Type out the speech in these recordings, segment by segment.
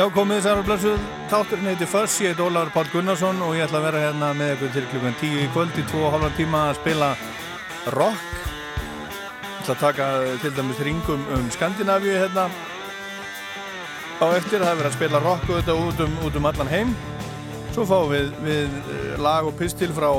Já, komið þessar og blessuð. Þátturinn heiti Fuss, ég heit Ólafur Pál Gunnarsson og ég ætla að vera hérna með ykkur til klukkan 10 í kvöld í 2,5 tíma að spila rock. Ég ætla að taka til dæmis ringum um Skandinavíu hérna á eftir. Það er verið að spila rock auðvitað út um, út um allan heim. Svo fáum við, við eh, lag og pistil frá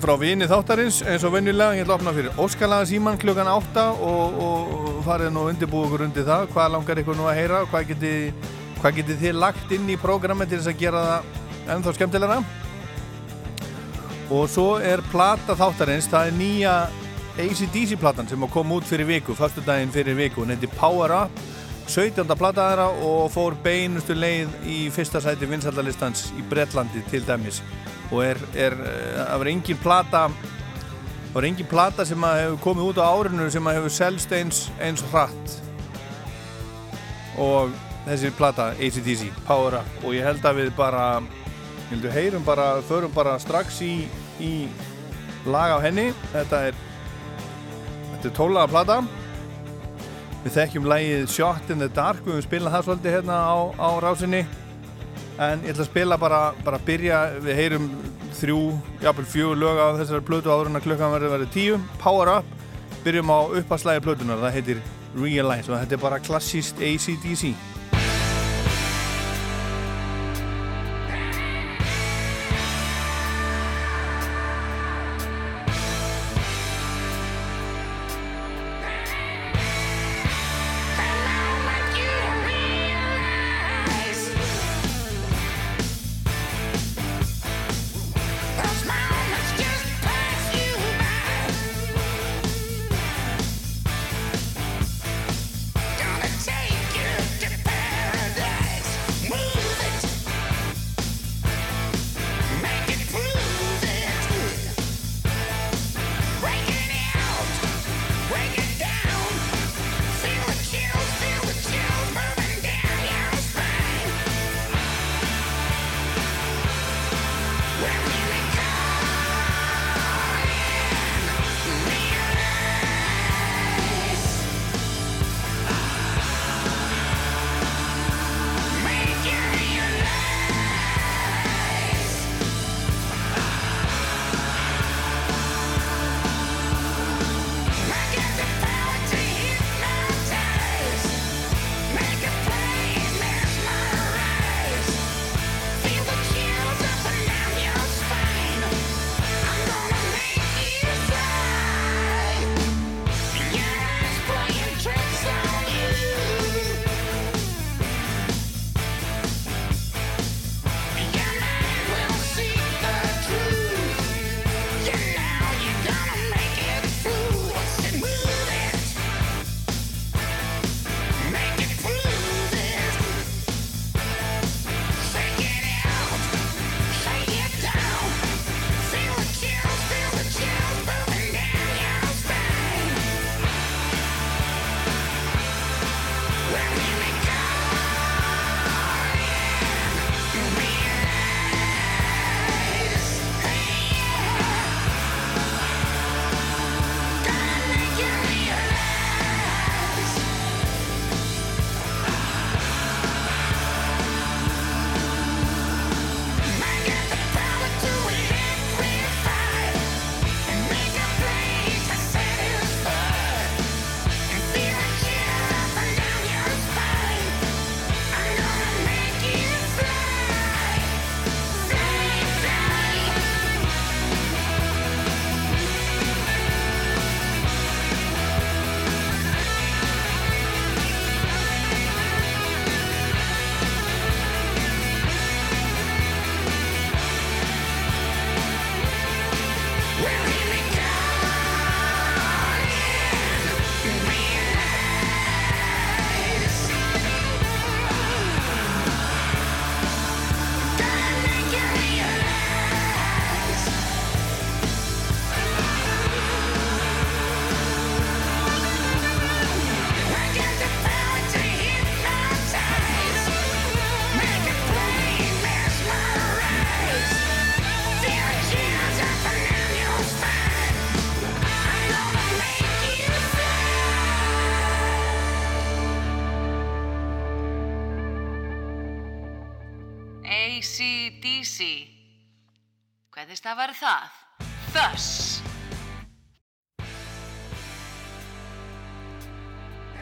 frá vini þáttarins eins og venjulega ég ætla að opna fyrir Óskalaga síman klukkan 8 og, og farið nú undirbúið ykkur undir það. Hvað langar ykkur nú að heyra? Hvað getið hvað geti þið lagt inn í prógrami til þess að gera það ennþá skemmtilega og svo er plata þáttarins. Það er nýja ACDC platan sem kom út fyrir viku fastu daginn fyrir viku, hún heiti Power Up. 17. plata þeirra og fór beinustu leið í fyrsta sæti vinsaldalistans í Bretlandi til dæmis. Og er, er það var engin plata það var engin plata sem að hefur komið út á árinu sem að hefur selst eins, eins hratt. Og þessi plata ACDC, Power Up. Og ég held að við bara ég held að við heyrum bara, förum bara strax í í lag á henni. Þetta er þetta er tólaða plata. Við þekkjum lægið Shot in the Dark. Við höfum spilað það svolítið hérna á, á rásinni. En ég ætla að spila bara, bara byrja, við heyrum þrjú, jápil fjögur lög á þessari plötu áður en að klukkan verður verið tíu. Power Up, byrjum á uppaslægi plötunar það heitir Realize og þetta er bara klassíst ACDC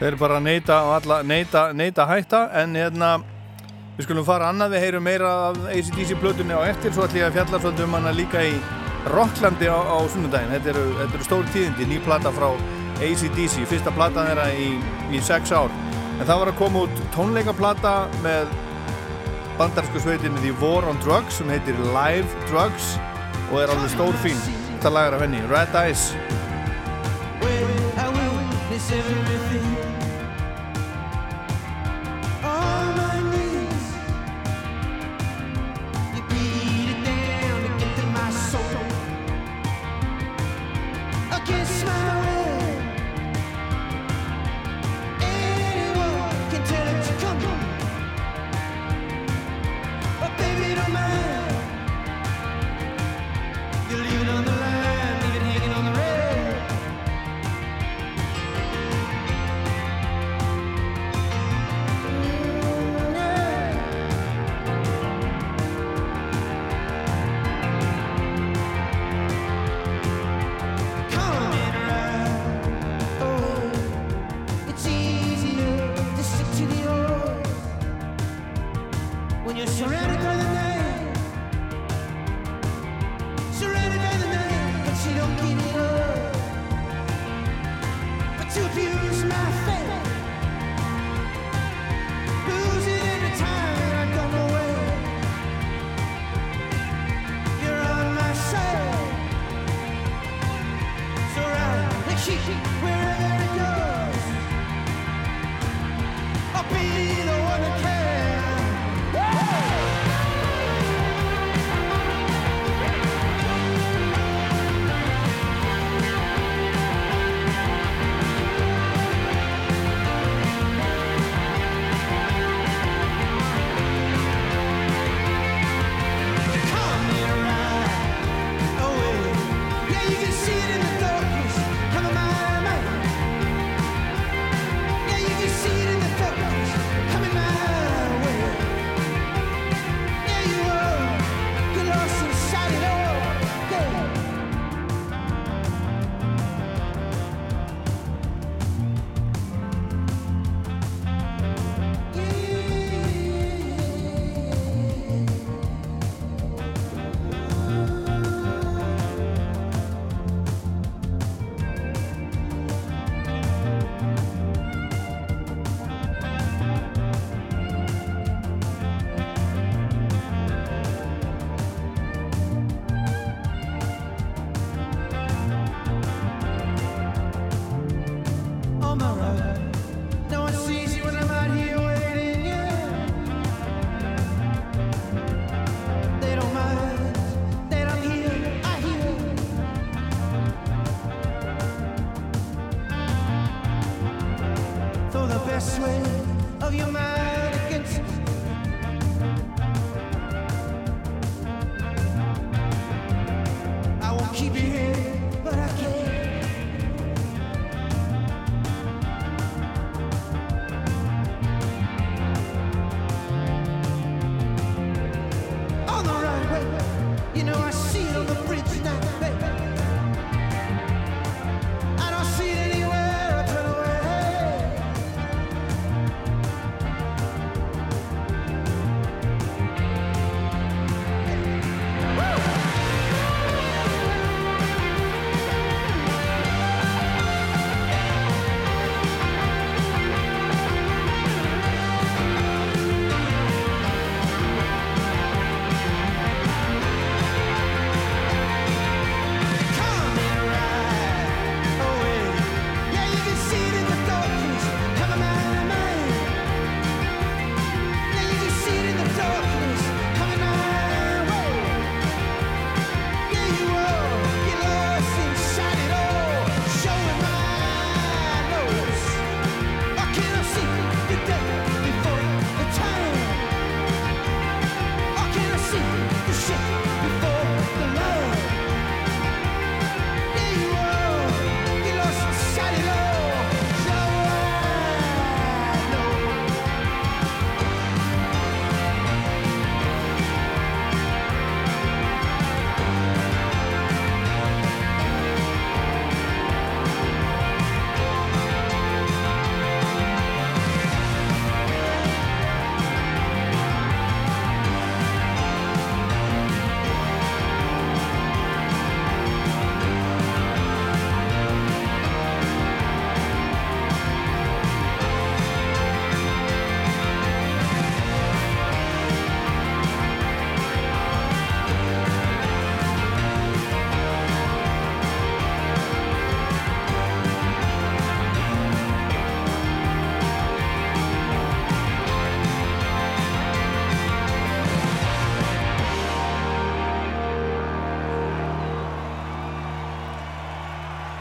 Þeir bara neyta alla, neyta, neyta hætta en hérna við skulum fara annað, við heyrum meira af ACDC plötunni á eftir. Svo ætlum ég að fjalla svolítið um hana líka í Rocklandi á, á sunnudagin þetta eru, þetta eru stóri tíðindi, ný plata frá ACDC, fyrsta plata þeirra í, í sex ár. En það var að koma út tónleikaplata með bandarsku sveitinni The War on Drugs sem heitir Live Drugs og er alveg stór fín þetta lagar af henni, Red Eyes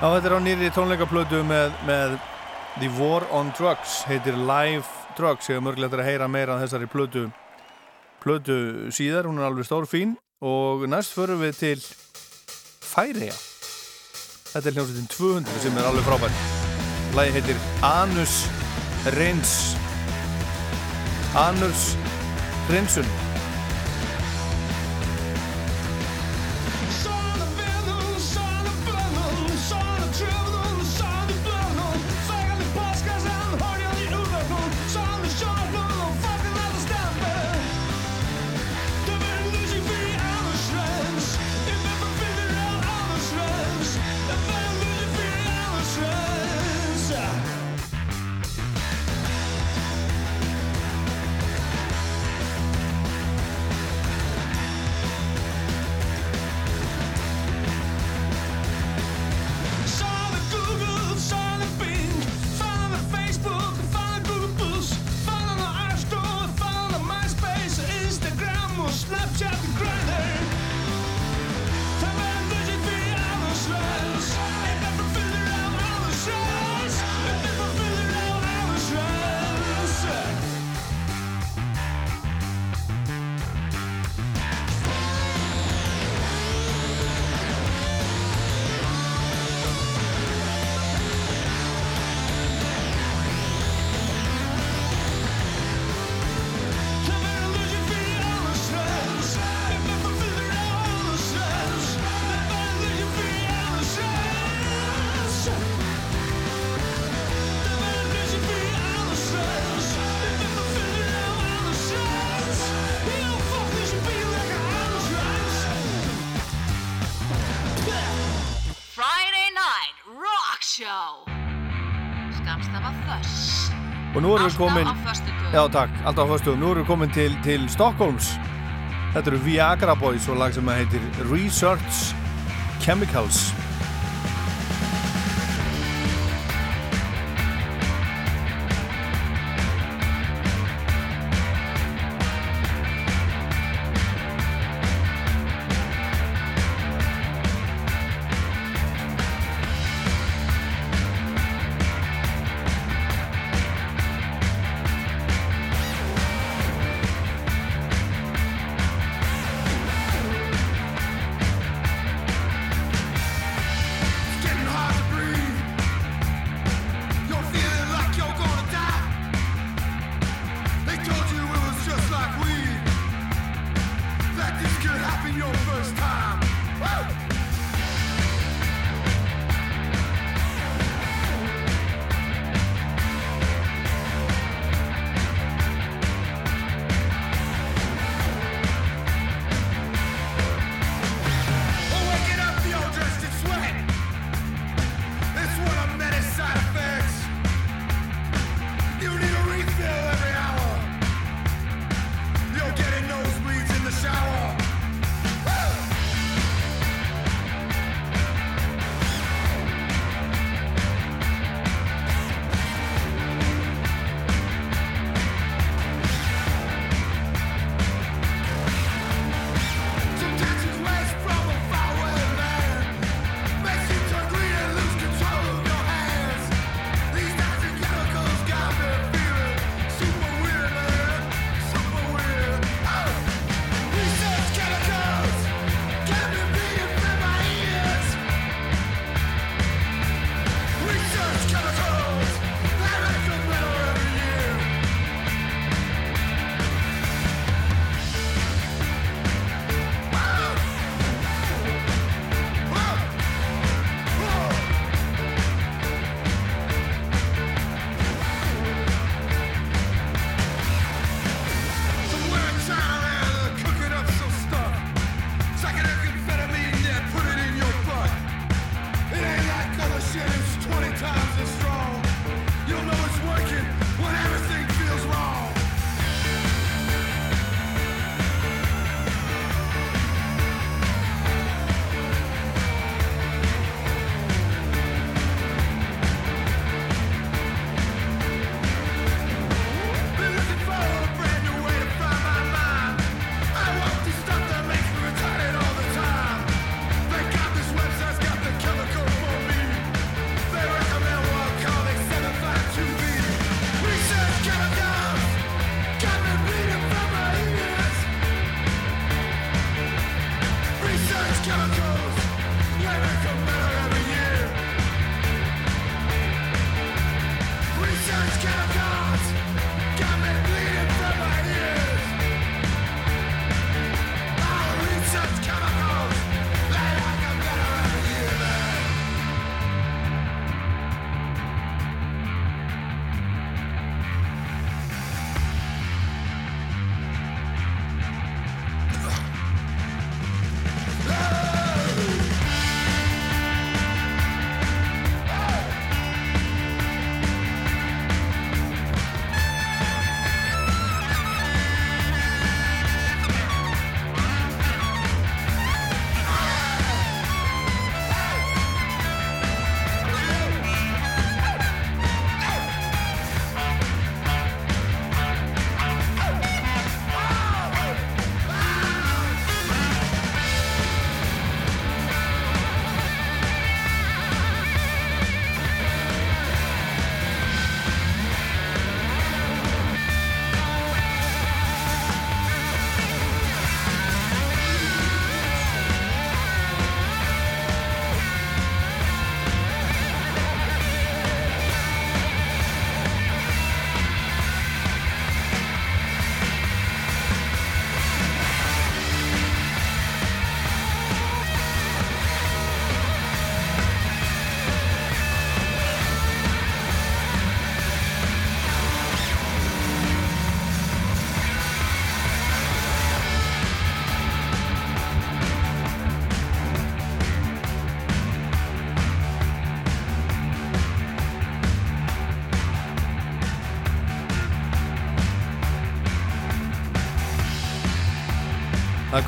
Já, þetta er á nýri tónleikaplötu með, með The War on Drugs, heitir Live Drugs, ég hef mörgilegt að heyra meira af þessari plötu, plötu síðar, hún er alveg stór fín og næst förum við til Færiða. Þetta er hljómsveitin 200 sem er alveg frábært. Lægi heitir Anus Reyns. Anus Reynsun. Nú erum við komin Já takk, alltaf á föstugum Nú erum við komin til, til Stockholms Þetta eru Viagra Boys og lag sem heitir Research Chemicals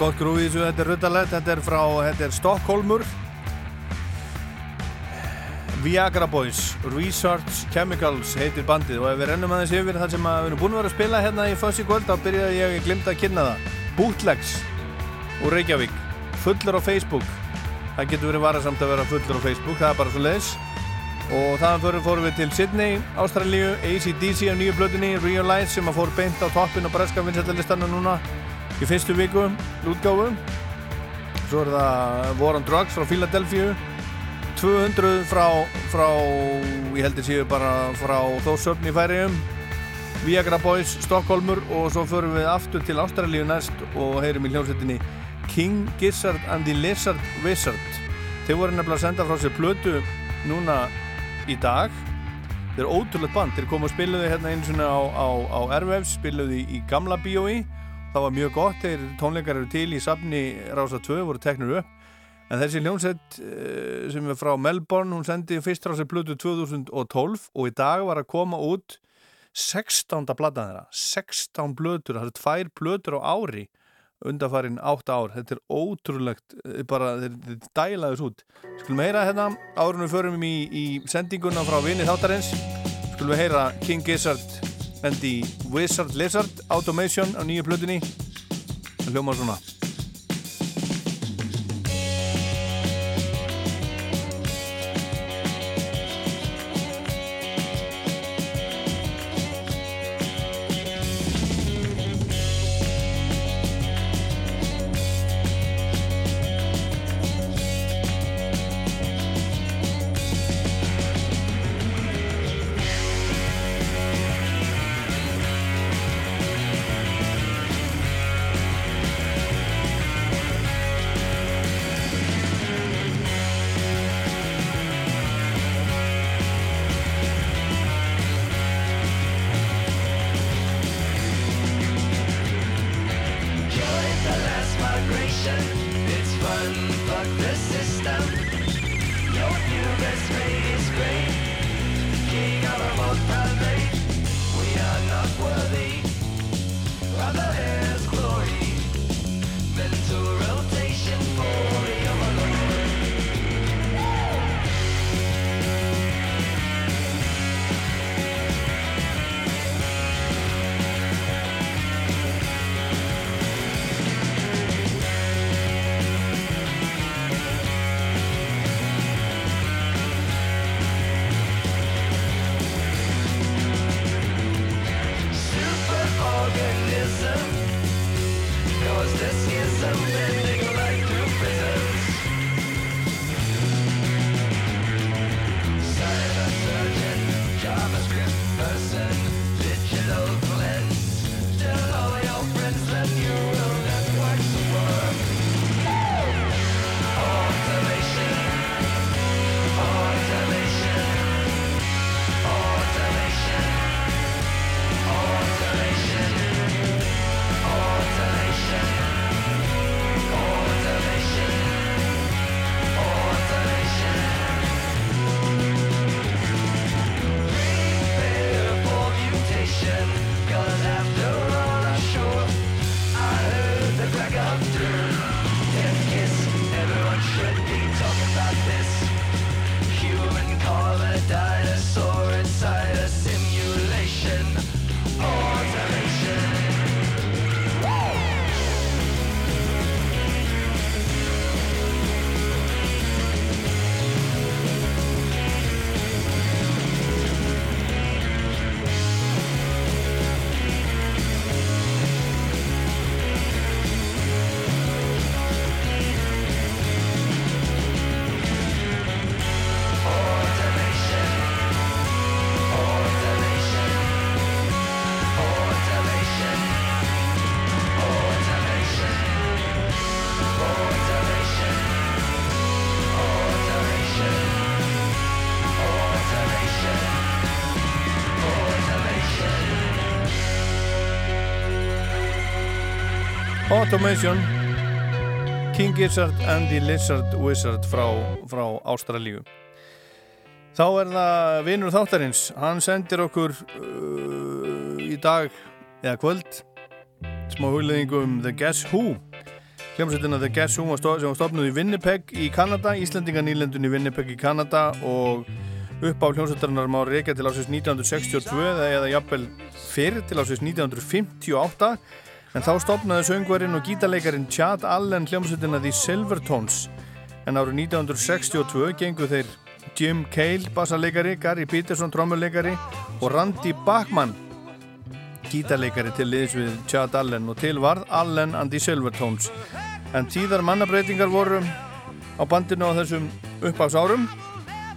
gott grúið þessu, þetta er ruttalett, þetta er frá, þetta er Stockholmur Viagra Boys, Research Chemicals heitir bandið. Og ef við rennum aðeins yfir þar sem að við erum búin að vera að spila hérna í Fuzzy Gold þá byrjaði ég að glimta að kynna það. Bootlegs og Reykjavík fullur á Facebook. Það getur verið varasamt að vera fullur á Facebook það er bara svo leiðis og þaðan fyrir fórum við til Sydney, Ástralíu ACDC á nýju blöðinni, Realize sem að fór beint á toppin og breska vinsættarlistanna núna í fyrstu viku útgáfu. Svo er það War on Drugs frá Philadelphia. 200 frá, frá ég heldur séu bara frá Þórsöfn í færiðum Viagra Boys, Stockholmur og svo förum við aftur til Ástralíu næst og heyrum í hljómsettinni King Gizzard and the Lizard Wizard. Þeir voru nefnilega að senda frá sér plötu núna í dag. Þeir eru ótrúlega band, þeir komu og spiluði hérna eins og á, á, á Airwaves spiluði í gamla bíói það var mjög gott, þeir tónleikar eru til í safni Rása 2, voru teknur upp. En þessi hljómsett eh, sem er frá Melbourne, hún sendi fyrst Rása Plutu 2012 og í dag var að koma út 16. bladaðina þeirra, 16 blötur það er tvær blötur á ári undarfærin 8 ár, þetta er ótrúlegt eh, bara, þetta dælaðis út. Skulum heyra hérna, árunum við förum í, í sendinguna frá vinni þáttarins skulum við heyra King Gizzard the Wizard Lizard Automation á nýju plötunni. Hljómar svona fuck the system. Automation King Gizzard and the Lizard Wizard frá, frá Ástralíu. Þá er það vinnur þáttarins. Hann sendir okkur uh, í dag eða kvöld smá hugleðingu um The Guess Who. Hljómsveitina The Guess Who sem var stofnuð í Winnipeg í Kanada Íslandinga nýlendun í Winnipeg í Kanada og upp á hljómsveitarinnar má reykja til ásins 1962 eða jafnvel fyrir til ásins 1958 en þá stopnaði söngvarinn og gítarleikarin Chad Allen hljómsveitina The Silvertones en árið 1962 gengu þeir Jim Cale bassarleikari, Gary Peterson trommuleikari og Randy Bachman gítarleikari til liðs við Chad Allen. Og til varð Allen and the Silvertones en tíðar mannabreitingar voru á bandinu á þessum uppáks árum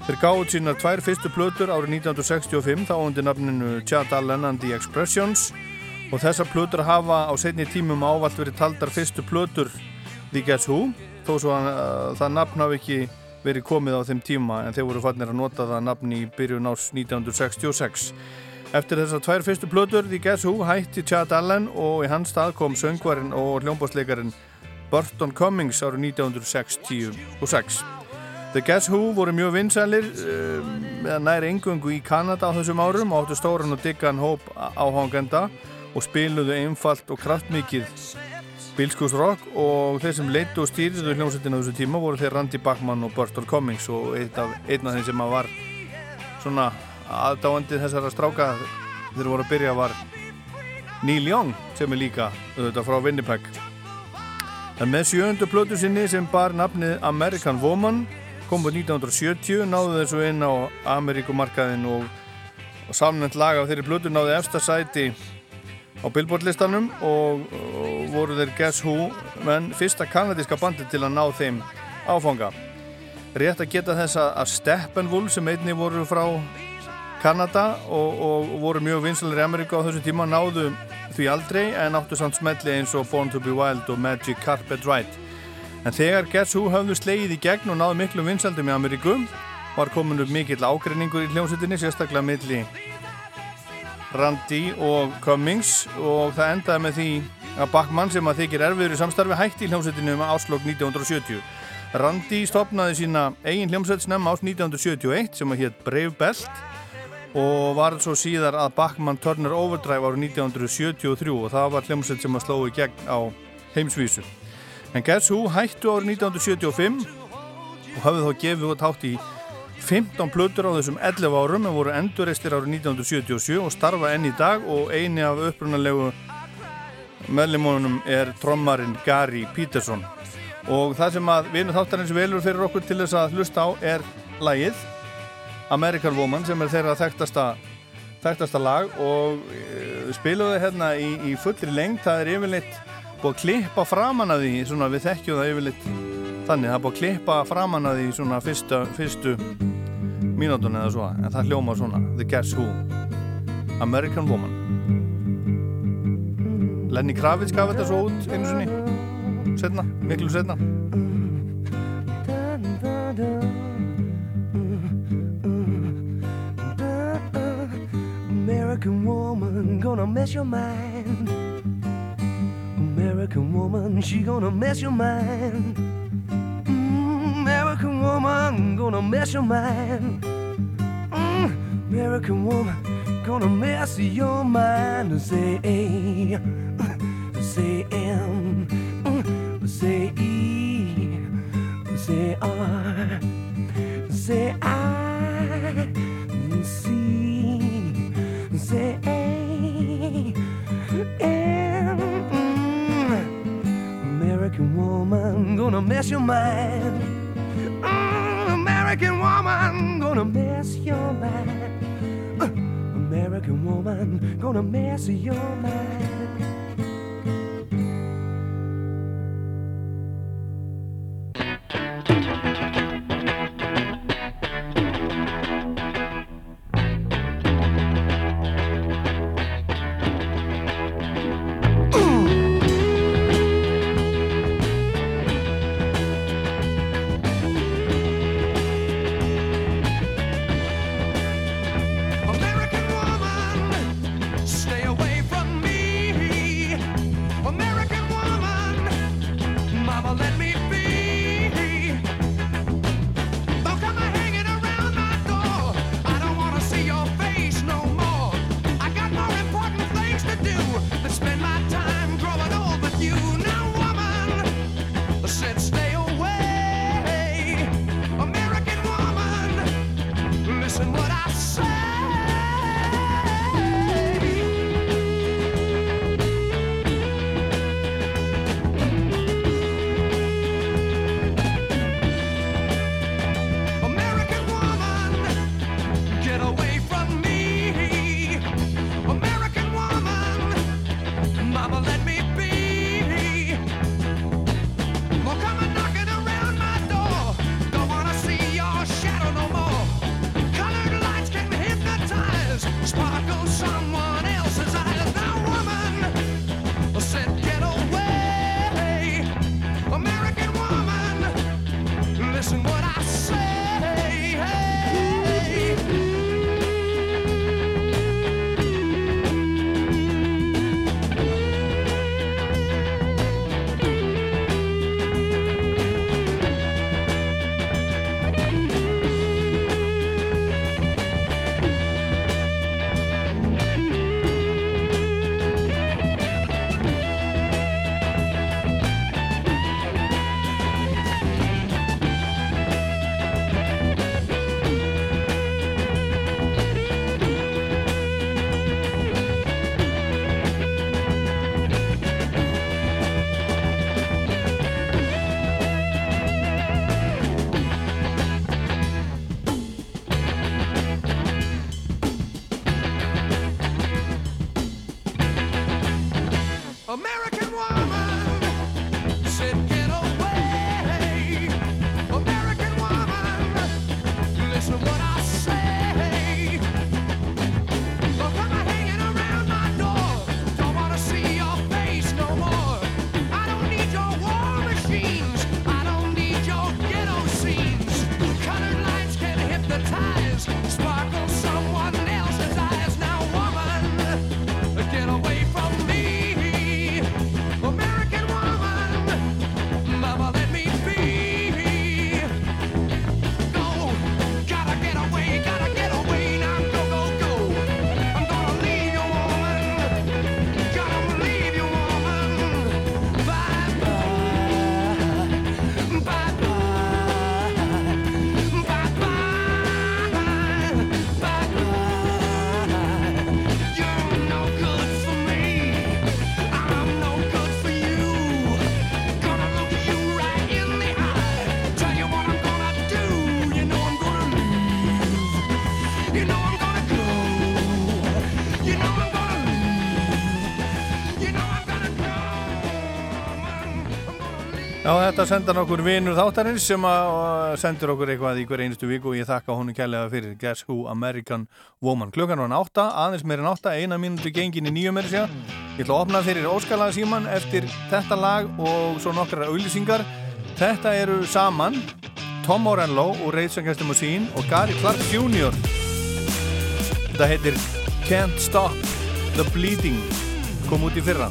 þeir gáði sínar tvær fyrstu plötur árið 1965 þá undir nafninu Chad Allen and the Expressions og þessar plötur hafa á setni tímum ávalt verið taldar fyrstu plötur The Guess Who þó svo að það nafn hafi ekki verið komið á þeim tíma en þeir voru fannir að nota það nafn í byrjun ás 1966 Eftir þessar tvær fyrstu plötur The Guess Who hætti Chad Allen og í hans stað kom söngvarinn og hljómbásleikarin Burton Cummings árið 1966. The Guess Who voru mjög vinsælir með um, næri engungu í Kanada á þessum árum og áttu stóran og diggan hóp áhangenda og spiluðu einfalt og kraftmikið bilskúsrock og þeir sem leittu og stýriðu hljómsveitin á þessu tíma voru þeir Randy Bachman og Burton Cummings og einn af, einn af þeim sem var svona aðdáandið þessara stráka þegar voru að byrja var Neil Young sem er líka auðvitað frá Winnipeg. En með sjöndu plötu sinni sem bar nafnið American Woman kom búið 1970 náðu þessu inn á Ameríkumarkaðin og, og samnend lag af þeirri plötu náðu efsta sæti á Billboard listanum og, og voru þeir Guess Who menn fyrsta kanadíska bandi til að ná þeim áfanga. Rétt að geta þess að Steppenwolf sem einni voru frá Kanada og, og voru mjög vinsalir í Ameríka á þessu tíma náðu því aldrei en áttu samt smelli eins og Born to be Wild og Magic Carpet Ride. En þegar Guess Who hafðu slegið í gegn og náðu miklu vinsaldum í Ameríku var komin upp mikill ágreiningur í hljómsettinni sérstaklega milli Randy og Cummings og það endaði með því að Bachmann sem að þykir erfiður í samstarfi hætti í hljómsettinu um áslokk 1970 Randy stopnaði sína eigin hljómsett snemma ást 1971 sem að hétt Brave Belt og var svo síðar að Bachmann Turner Overdrive árið 1973 og það var hljómsveit sem að sló í gegn á heimsvísu. En Guess Who hættu árið 1975 og hafði þá gefið út hátt í 15 plötur á þessum 11 árum en voru endurreistir árið 1977 og starfa enn í dag og eini af upprunalegu meðlimunum er trommarinn Gary Peterson. Og það sem að vinu þáttarins velur fyrir okkur til þess að hlusta á er lægið American Woman sem er þeirra þekktasta, þekktasta lag og uh, spiluðu hérna í, í fullri lengt það er yfirleitt búið að klippa framann að því svona við þekkjum það yfirleitt þannig. Það búið að klippa framann að því svona fyrstu, fyrstu mínútun eða svo en það hljóma svona The Guess Who American Woman Lenny Kravitz gaf þetta svo út einu sinni setna, miklu setna American woman gonna mess your mind. American woman, she gonna mess your mind. Mm, American woman gonna mess your mind. Mm, American woman gonna mess your mind. Say A, say M, say E, say R, say I. say and, mm, American woman gonna mess your mind mm, American woman gonna mess your mind. Uh, American woman gonna mess your mind þetta sendan okkur vinur þáttarins sem sendur okkur eitthvað í hver einustu viku og ég þakka honum kærlega fyrir Guess Who American Woman. Klukkan var nátta, aðeins meirinn átta, eina mínúti gengin í nýjum er sér. Ég ætla að opna fyrir óskalaða síman eftir þetta lag og svo nokkra auðlýsingar. Þetta eru saman Tom Morello og Against the Machine og Gary Clark Jr. Þetta heitir Can't Stop the Bleeding kom út í fyrra.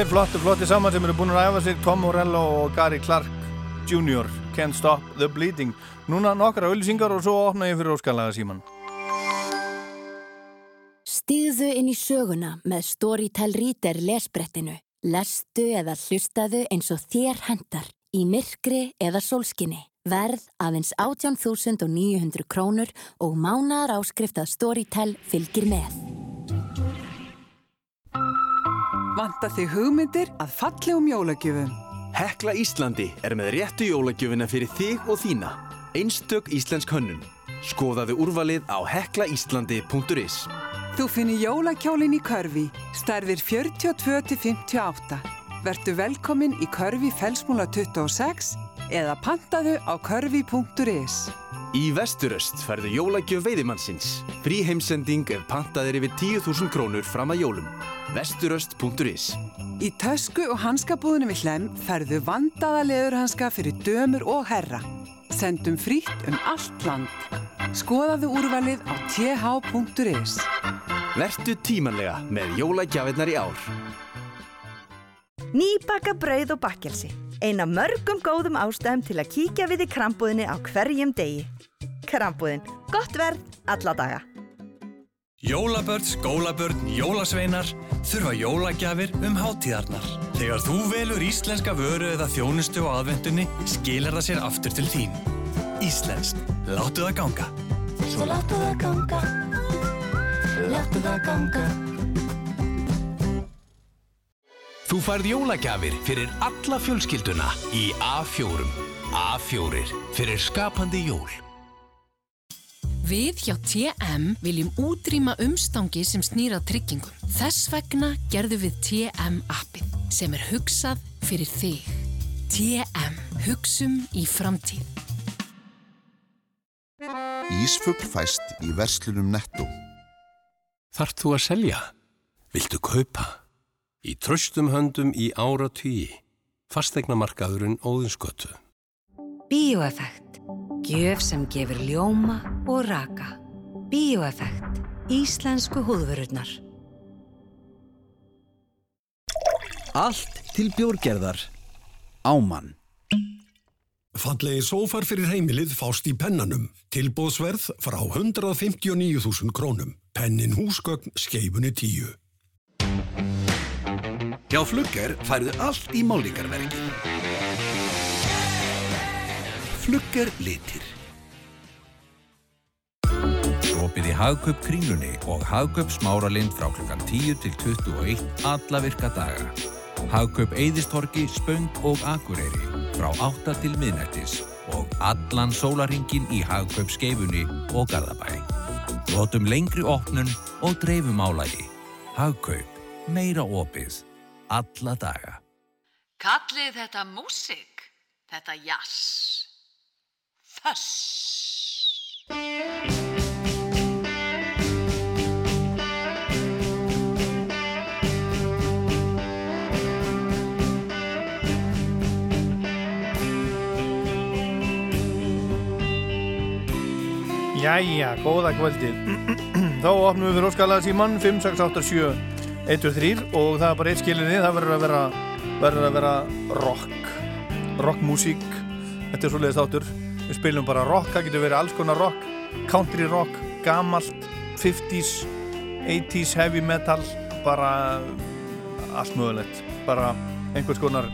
Tveir flotti, flotti saman sem eru búin að æfa sig Tom Morello og Gary Clark Jr. Can't Stop the Bleeding Núna nokkra auðlýsingar og svo opna ég fyrir óskalega síman Stíðu inn í söguna með Storytel Reader lesbrettinu. Lestu eða hlustaðu eins og þér hendar í myrkri eða sólskinni. Verð aðeins 18.900 krónur og mánaðar áskrift að Storytel fylgir með. Vanta þig hugmyndir að fallegum jólagjöfum. Hekla Íslandi er með réttu jólagjöfina fyrir þig og þína. Einstök íslensk hönnun. Skoðaðu úrvalið á heklaíslandi.is Þú finnir jólakjólinn í Körfi, stærðir 42-58. Vertu velkomin í Körfi felsmúla 26 eða pantaðu á körfi.is. Í Vesturöst færðu jólagjöf veiðimannsins. Frí heimsending ef pantaðir yfir 10.000 krónur fram að jólum. Vesturöst.is Í tösku og hanskabúðinu við hlem færðu vandaða leðurhanska fyrir dömur og herra. Sendum frítt um allt land. Skoðaðu úrvalið á th.is. Vertu tímanlega með jólagjafinnar í ár. Nýbaka brauð og bakkelsi. Einn af mörgum góðum ástæðum til að kíkja við í krambúðinni á hverjum degi. Krambúðin. Gott verð, alla daga. Jólabörn, skólabörn, jólasveinar þurfa jólagjafir um hátíðarnar. Þegar þú velur íslenska vöru eða þjónustu á aðvendunni skilar það sér aftur til þín. Íslensk. Láttu það ganga. Svo láttu það ganga, láttu það ganga. Þú færð jólagjafir fyrir alla fjölskylduna í A4. A4 fyrir skapandi jól. Við hjá TM viljum útrýma umstangi sem snýra tryggingum. Þess vegna gerðum við TM appið sem er hugsað fyrir þig. TM. Hugsum í framtíð. Ísfugl fæst í verslunum netto. Þart þú að selja? Viltu kaupa? Í tröstum höndum í ára tugi. Fastegnamarkaðurinn óðinskötu. Bíóeffekt. Gjöf sem gefur ljóma og raka. Bíóeffekt. Íslensku húðvörurnar. Allt til bjórgerðar. Ámann. Fallegi sófar fyrir heimilið fást í pennanum. Tilbóðsverð frá 159.000 krónum. Pennin húsgögn skeifunni 10. Hjá Flugger færðu allt í málingarverki. Flugger litir. Opið í Hagkaup Kringlunni og Hagkaup Smáralind frá klukkan 10 til 21 alla virka daga. Hagkaup Eðistorki, Spöng og Akureyri frá 8 til miðnættis og allan sólaringin í Hagkaup Skeifunni og Garðabæ. Notum lengri opnun og dreifum álægi. Hagkaup. Meira opið. Alla daga. Kallið þetta músik, þetta jazz. Föss. Jæja, góða kvöldið. Þá opnum við fyrir óskalega síman 5687 123 og það er bara eitt skilinni það verður að vera, verður að vera rock rockmusík. Þetta er svolítið þáttur við spilum bara rock, það getur verið alls konar rock. Country rock, gamalt 50s, 80s heavy metal, bara allt mögulegt. Bara einhvers konar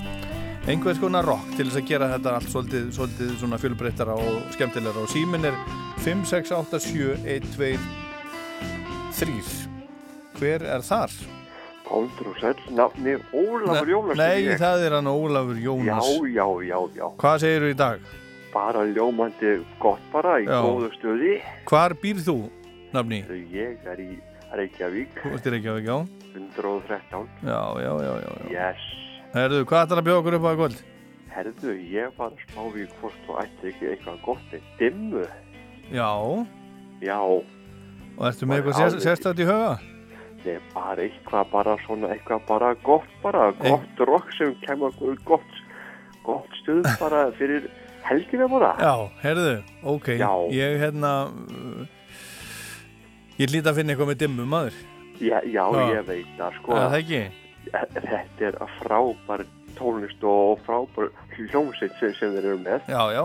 einhvers konar rock til þess að gera þetta allt svolítið, svolítið svona fjölbreyttara og skemmtilegra. Og símin er 5, 6, 8, 7, 1, 2 3 hver er þar? Páldur og Sæll, nafni Ólafur Jónas Nei, það er hann Ólafur Jónas. Já, já, já, já. Hvað segir þú í dag? Bara ljómandi gott bara í Já. góðu stöði Hvar býr þú, nafni? Ég er í Reykjavík, Þú ert í Reykjavík, já. 113. Já, já, já, já. já. Yes. Herðu, hvað ætlar að bjóða okkur upp á í kvöld? Herðu, ég var að spá við hvort þú ætti ekki eitthvað gott með dimmu. Já. Já, Og ertu með Bara eitthvað alveg. sérstætt í huga? það er bara eitthvað bara svona, eitthvað bara gott bara, gott rock sem kemur okkur gott, gott stuð bara fyrir helgina bara. Já, herðu, ok. Já. Ég, hérna, ég hlýta að finna eitthvað með dimmu, maður. Já, já, ég veit það, sko. Það ekki? Þetta er frábær tónlist og frábær hljómsveit sem, sem þeir eru með. Já, já.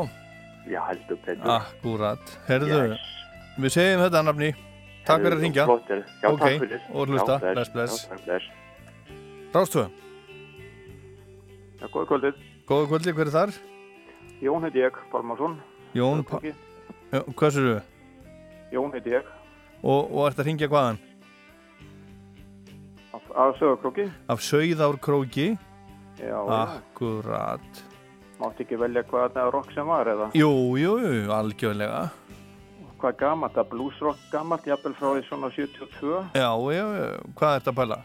Já, heldur betur. Akkúrat. Herðu, við segjum þetta nafni. Takk fyrir að ringja. Já, Ok, takk fyrir. Og hlusta. Bless, bless. Rástvö. Já, góða kvöldið. Góða kvöldi, hver er þar? Jón heiti ég, Pálmarsson. Jón, pa... Já, hvað sér þú? Jón heiti ég, Og, og ert að ringja hvaðan? af, af Söðakróki. Af Sauðárkróki? Já. Akkúrat. mátti ekki velja hvað þetta rock sem var eða Jú, jú, jú, algjörlega. hvað gamalt, það bluesrock gamalt, jafnvel frá því svona 72, Já, já, já. Hvað ert að pæla?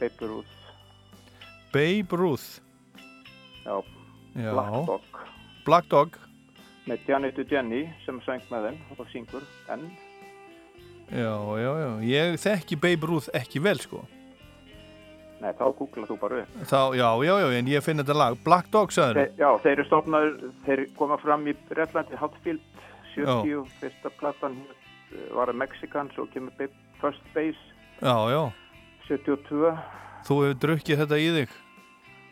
Babe Ruth, Babe Ruth. Já. Black Dog, Black Dog. með Janet og Jenny sem söng með þeim og syngur, en Já, já, já. Ég þekki Babe Ruth ekki vel, sko. nei, þá googla þú bara upp. Þá, já, já, já, en ég finn þetta lag. Black Dog, sagður. Þeir, já, þeir eru stofnaður, þeir koma fram í Brettlandi, Hatfield, 70, fyrsta platan eh, var að Mexikan, svo kemur Babe, First Base, Já, já. 72, Þú hefur drukkið þetta í þig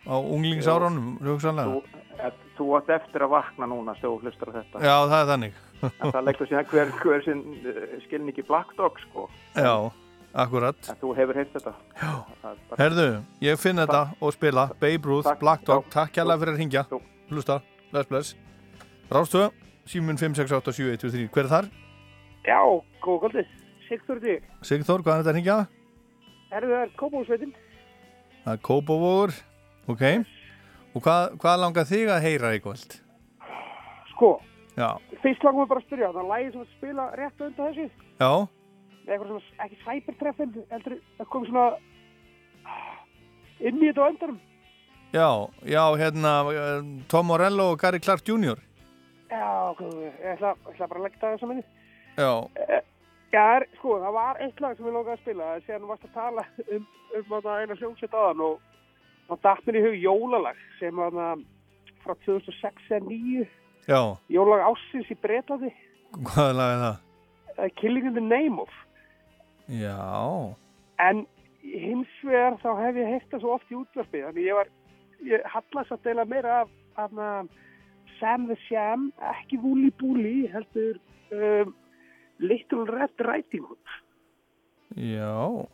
á unglingsárunum, hugsanlega. þú, eh, þú átt eftir að vakna núna þegar þú hlustar á þetta. Já, það er þannig. En það leggur síðan hver, hver sinn uh, skilningi Black Dog, sko. Já, akkurat. En þú hefur heilt þetta. Já. Það bara- Herðu, ég finn þetta og spila Babe Ruth, Black Dog, takk kærlega fyrir að ringja Hlusta, bless, bless Rástöð, símun 5687123 Hver er þar? Já, góð kvöldið. Sigþór þig. Sigþór, hvað er þetta að ringja? Herðu það er Kópavóðsveitin. Það er Kópavogur, ok Og hvað, hvað langar þig að heyra í kvöld? Sko, Já, fyrst langum við bara að spyrja. Það er lægið sem að spila rétt undan þessu. já, eitthvað svona, ekki cybertreffin, heldur að koma svona inn í þetta á endanum. já, já, hérna eh, Tom Morello og Gary Clark Jr. Já, góð, ég ætla, ég ætla bara að leggja það saman í. Já, Já, það er, sko, það var eitt lag sem ég lókaði að spila. Sér varst að tala um, um þarna eina hljómsveit aðan og þá datt mér í hug jólalag sem var frá 2006 eða 2009. já, Jólalag ássins í Bretlandi. hvað lag er það? Er Killing in the Name of. Já, En hins vegar þá hef ég það svo oft í útvarpi. Þannig ég var, ég hallast að deila meira af, af Sam the Sham, ekki Wooly Bully, heldur um, Little Red Riding Hood. já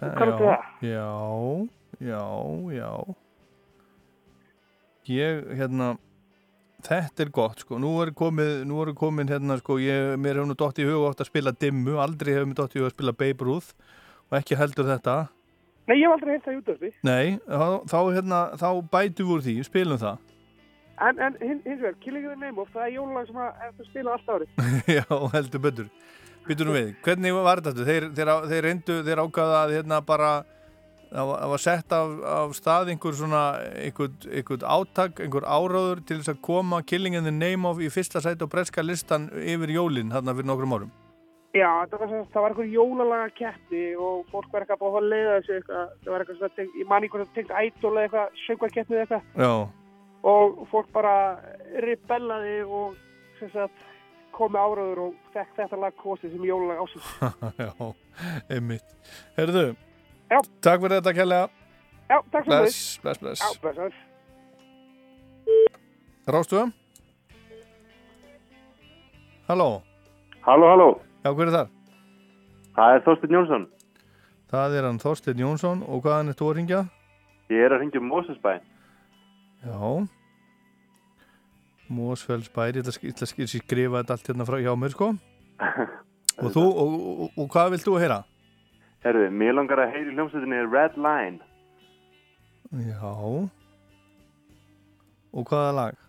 Það? Já, já, já Ég, hérna Þetta er gott, sko, nú er komið nú er komin, hérna, sko, ég, mér hefur nú dótt í hug oft að spila dimmu, aldrei hefur mér dótt í hug að spila Ruth og ekki heldur þetta Nei, ég hef aldrei heyrt það í útvarpi. Nei, þá, þá, hérna, þá bætum við úr því, spilum það En, en hin- hins vegar, Killing in the Name of, það er jólalag sem að spila allt árið. Já, heldur betur Býtum nú við, hvernig var þetta? Þeir, þeir, þeir reyndu, þeir ákvaða að hérna bara það var, sett af, af stað einhver svona einhver, einhver átak, einhver áráður til þess að koma Killing in the Name of í fyrsta sæti á breska listan yfir jólin hérna fyrir nokkrum árum. Já, það var, það var eitthvað jólalaga keppni og fólk var eitthvað búið að leiða þessu eitthvað, það var eitthvað svona, tengt- ég man eitthvað tengt ædol eða eitthvað, söngvarkeppni eða eitthvað. Já, og fólk bara rebellaði og sem sagt komi áraður og fekk þetta lag kosið sem jólalag ásins. já, einmitt Herðu, Já. takk fyrir þetta kærlega Já, takk fyrir Bless, bless, bless Já, bless. Rástuða Halló Halló, halló. Já, hver er þar? Það er Þorstein Jónsson. Það er hann Þorstein Jónsson og hvaðan er þú að ringja? Ég er að ringja um Mósesbæ. Já Mósfellsbæri, ég ætla að að skrifa þetta allt hérna frá hjá mér sko Og þú, og, og, og hvað vilt þú heyra? Herðu, mér langar að heyri hljómsveitinni Red Line. Já Og hvaða lag?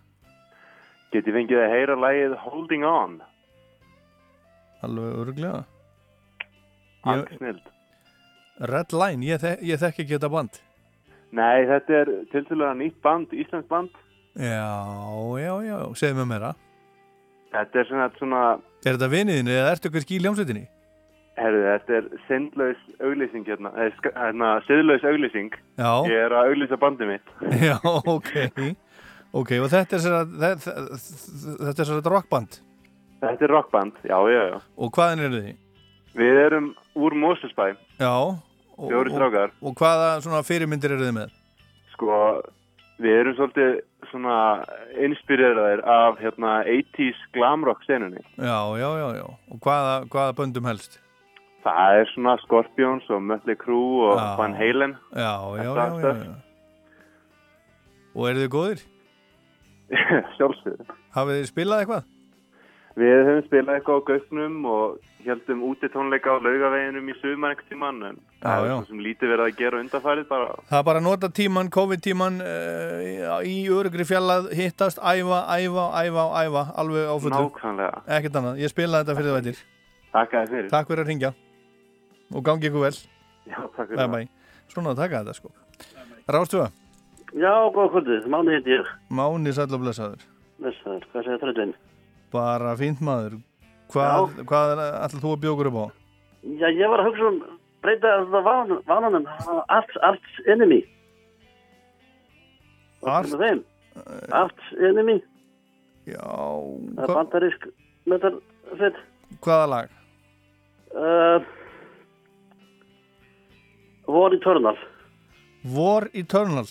Geti fengið að heyra lagið Holding On. alveg öruglega Allt snild. Red Line, ég, þek ég þekki ekki þetta band Nei, þetta er tiltölulega nýtt band, Íslands band. Já, já, já, segðu mér meira Þetta er svona, svona Er þetta viniðinu eða ertu kannski í ljómsveitinni? herru, þetta er sinnlaus auglýsing hérna, hérna, siðlaus auglýsing. Já. Ég er að auglýsa bandið mitt. Já, ok Ok, og þetta er að þetta, er að rockband Þetta er rockband, já, já, já. Og hvaðan eru þið? Við erum úr Moselsbæ, Já fjóri strákar. og, og hvaða svona fyrirmyndir eru þið með? Sko, við erum svolítið svona inspireraðir af hérna 80s glam rock senunni. Já, já, já, já Og hvaða, hvaða böndum helst? Það er svona Scorpions og Mötley Crüe og Já. Van Halen. Já, já, já, já, já. Og eru þið góðir? Sjálfsögðu. Hafið þið spilað eitthvað? Við höfum spilað eitthvað á Gauknum og heldum úti tónleika á laugaveginum í sumar einhvern tímann en það er já. svo sem lítið verið að gera undarfærið bara. Það er bara að nota tíman, COVID-tíman uh, í örugri fjallað, hittast, æfa, æfa, æfa, æfa, alveg á fullu. Nákvæmlega. Ekkert annað, ég spilaði þetta fyrir þú veitir. Takk að þið fyrir. Takk fyrir að ringja og gangi ykkur vel. Já, takk fyrir það. Svona að taka þetta sko. Rástuða, Já, góða kvöldið, Máni Bara fínt maður. Hvað, hvað alltaf þú að bjókur upp á? Já, ég var að hugsa um breyta þetta van, vananum, Arts, Arts Enemy. Art? Með þeim. Arts Enemy. Já. Það er bandarísk metal sveit. Hvaða lag? Uh, War Eternal. War Eternal.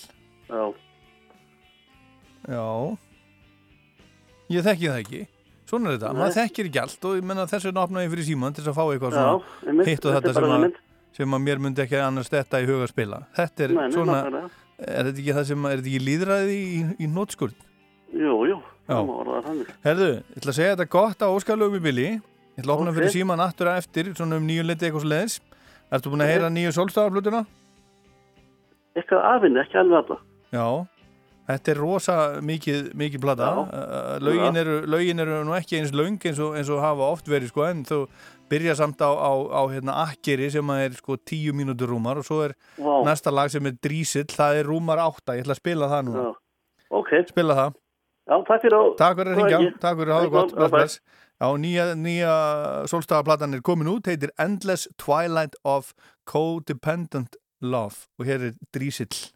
Já. Já. Ég þekki það ekki. Svona er þetta. Nei. Maður þekkir ekki allt og ég menna þess vegna opnaði fyrir síman til að fá eitthvað svona hitt og Þetta sem að, sem að mér myndi ekki annars þetta í huga að spila. Þetta er Nei, svona, er þetta ekki það sem, er þetta ekki líðræði í, í nótskurð? Jú, jú. Það má orða þannig. Herðu, ég ætla að segja þetta gott á óskalöfum í bili. Ég ætla að opna Ok. fyrir síman aftur að eftir, svona um nýju liti eitthvað svo leiðis. Ertu búin að heyra nýju sólstafarblutuna? Eitthvað afinni, ekki alveg alla. Já, þetta er rosa mikið, mikið. Uh, lögin, eru, lögin eru nú ekki eins löng eins og, eins og hafa oft verið sko, en þú byrja samt á, á, á hérna, akkeri sem er sko tíu mínútur rúmar og svo er Vá. næsta lag sem er drísill, það er rúmar átta. Ég ætla að spila það núna. Já. Ok. Spila það. Já, takk fyrir að ringja, takk fyrir að hafa gott, bless. Já, nýja, nýja sólstafaplatan er komin út, heitir Endless Twilight of Codependent Love og hér er Drísill.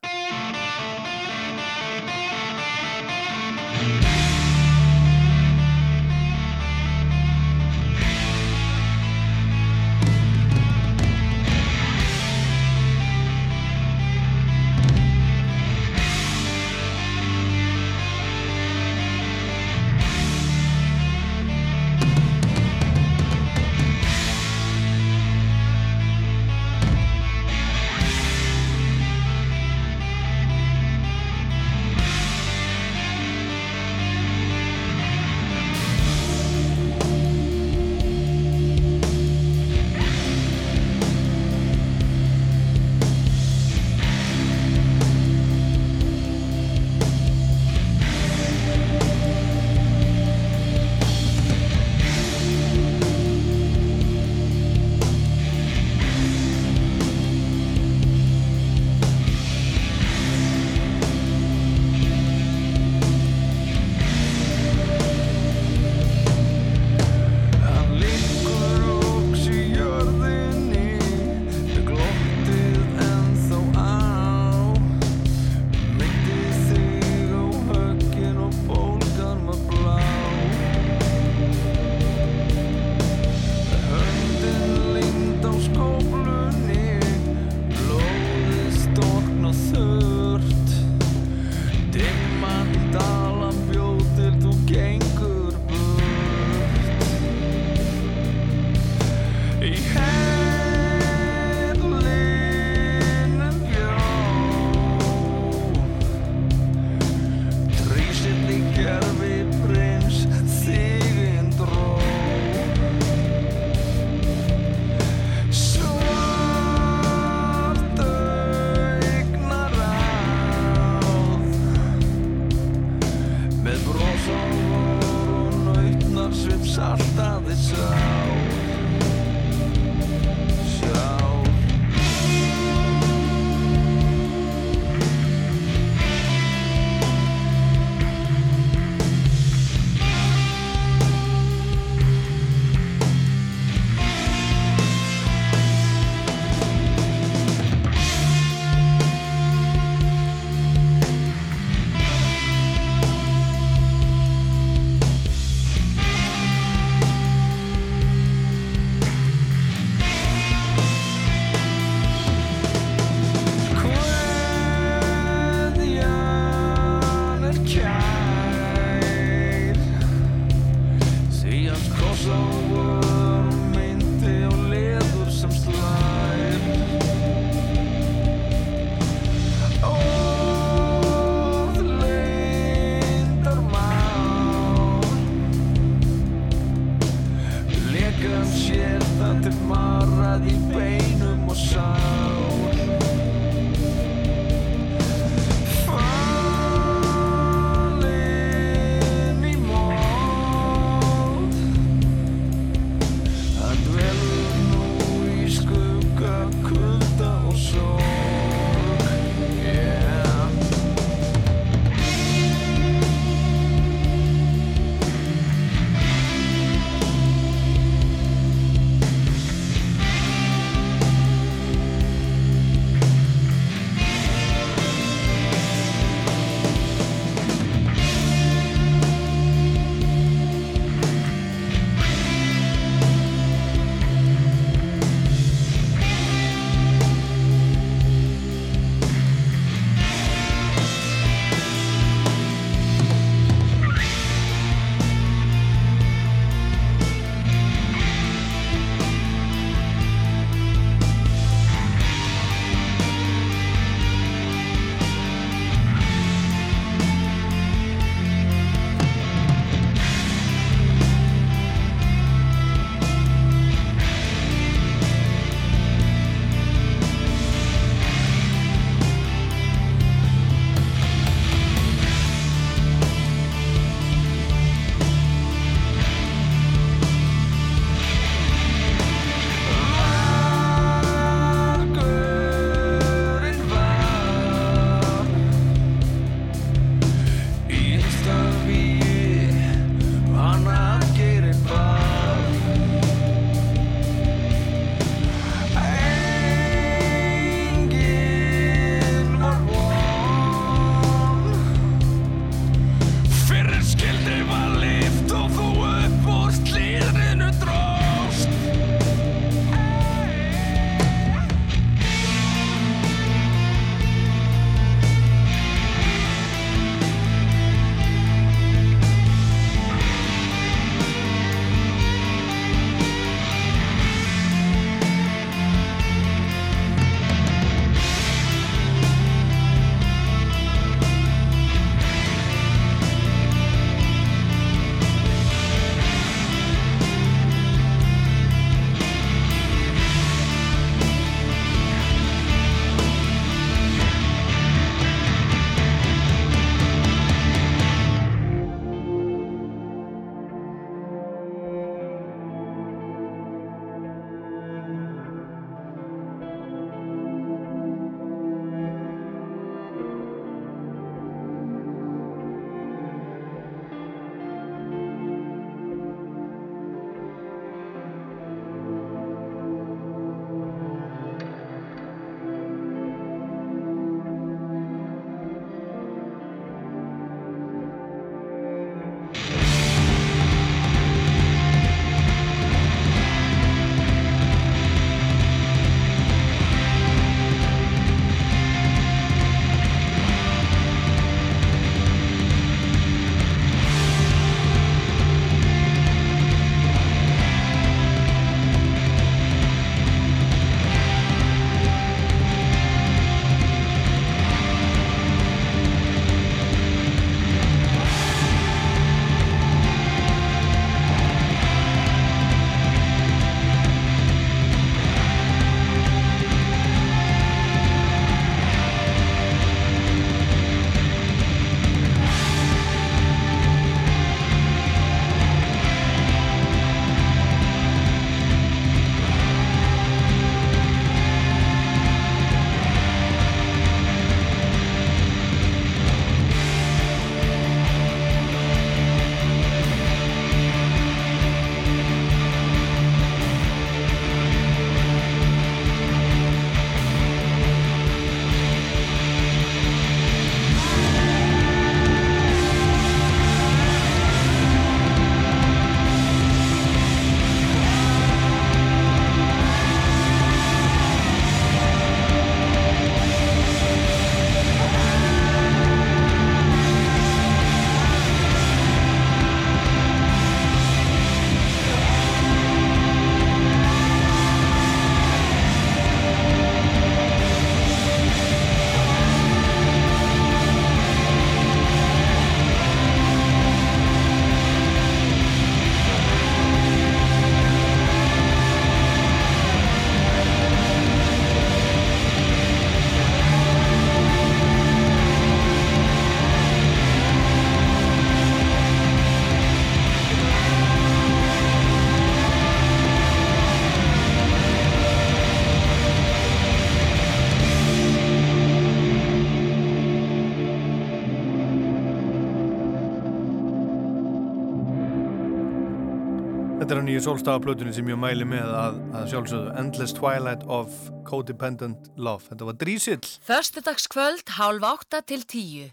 Í sólstafaplötunni sem ég mæli með að, að sjálfsögðu Endless Twilight of Codependent Love. Þetta var drísill. Föstudagskvöld hálf átta til tíu.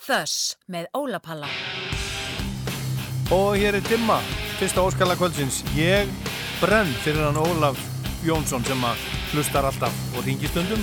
Þöss með Ólapalla. Og hér er Dimma, fyrsta óskala kvöldsins. Ég brenn fyrir hann Ólaf Jónsson sem að hlustar alltaf og ringi stundum.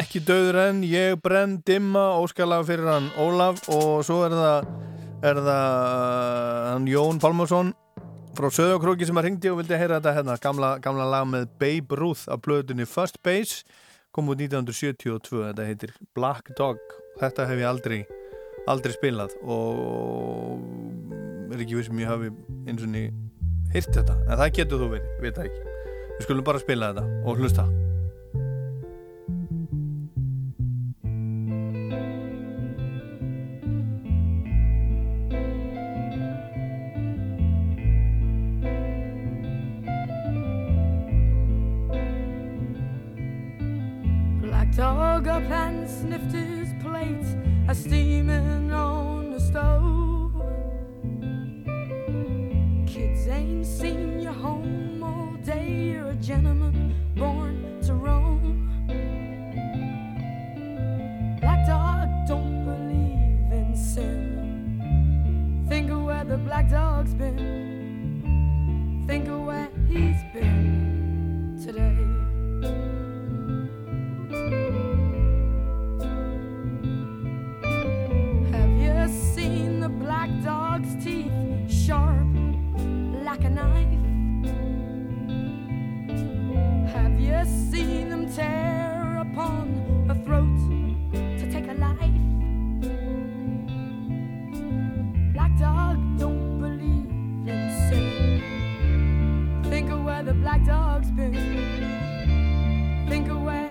Ekki döður en ég brenn dimma óskalag fyrir hann Ólaf og svo er það er það uh, hann Jón Pálmarsson frá Söðokróki sem að ringdi og vildi heyra þetta hérna. Gamla, gamla lag með Babe Ruth af blöðunni First Base. Kom út 1972, þetta heitir Black Dog. Þetta hef ég aldrei aldrei spilað og er ekki vissum ég hafi eins og ný hýrt þetta, en það getur þú verið, veit það ekki. Við skulum bara spila þetta og hlusta dug up and sniffed his plate, a steaming on the stove. Kids ain't seen you home all day. You're a gentleman born to roam. Black dog don't believe in sin. Think of where the black dog's been. Think of where he's been today. Black dog's teeth sharp like a knife? Have you seen them tear upon a throat to take a life? Black dog don't believe in sin. Think of where the black dog's been. Think of where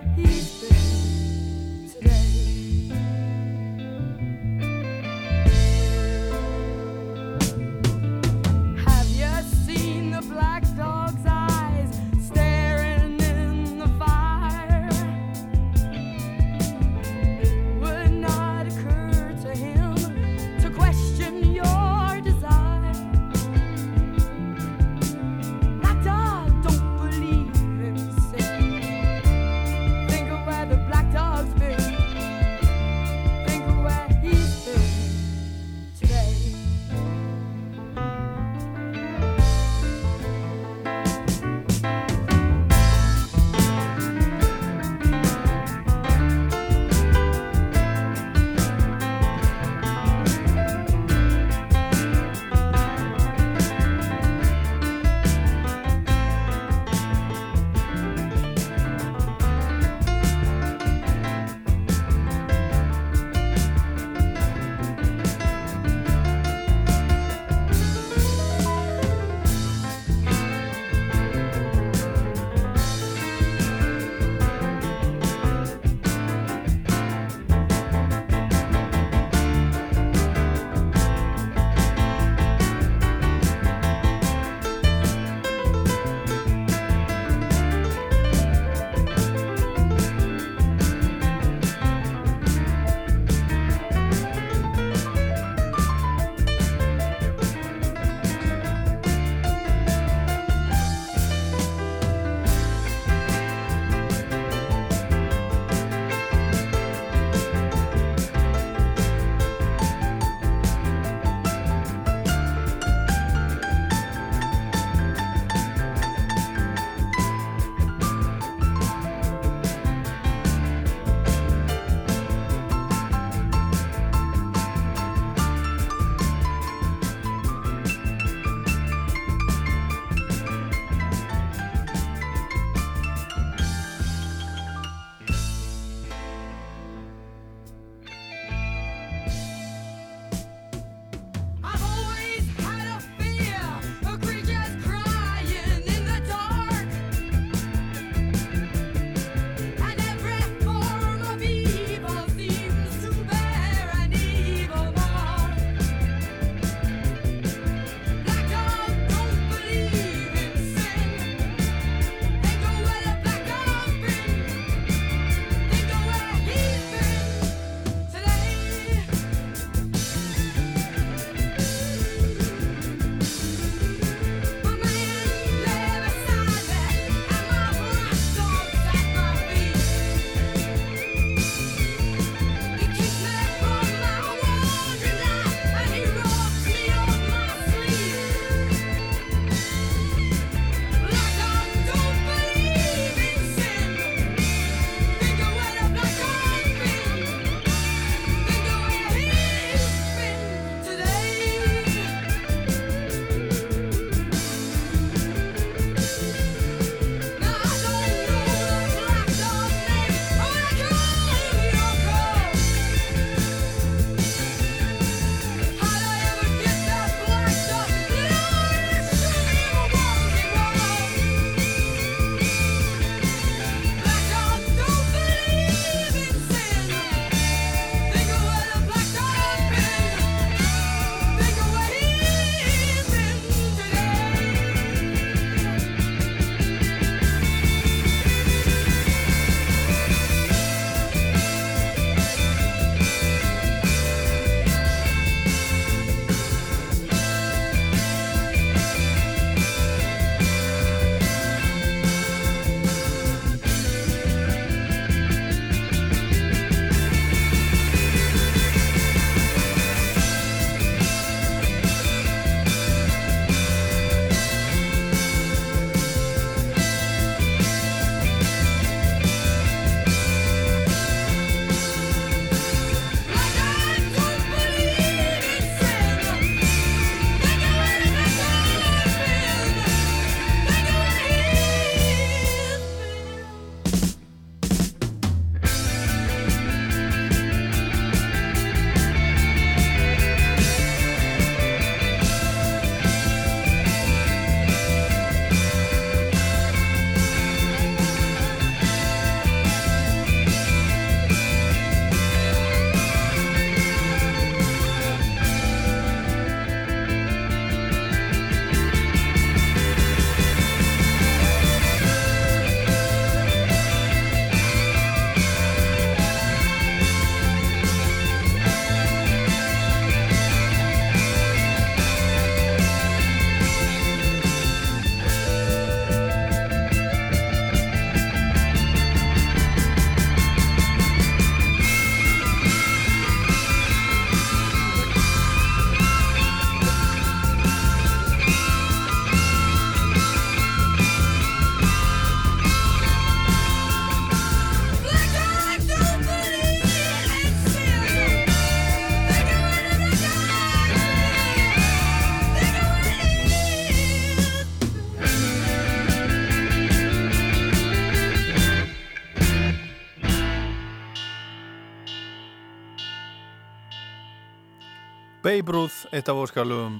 Babe Ruth, eitt af óskalugum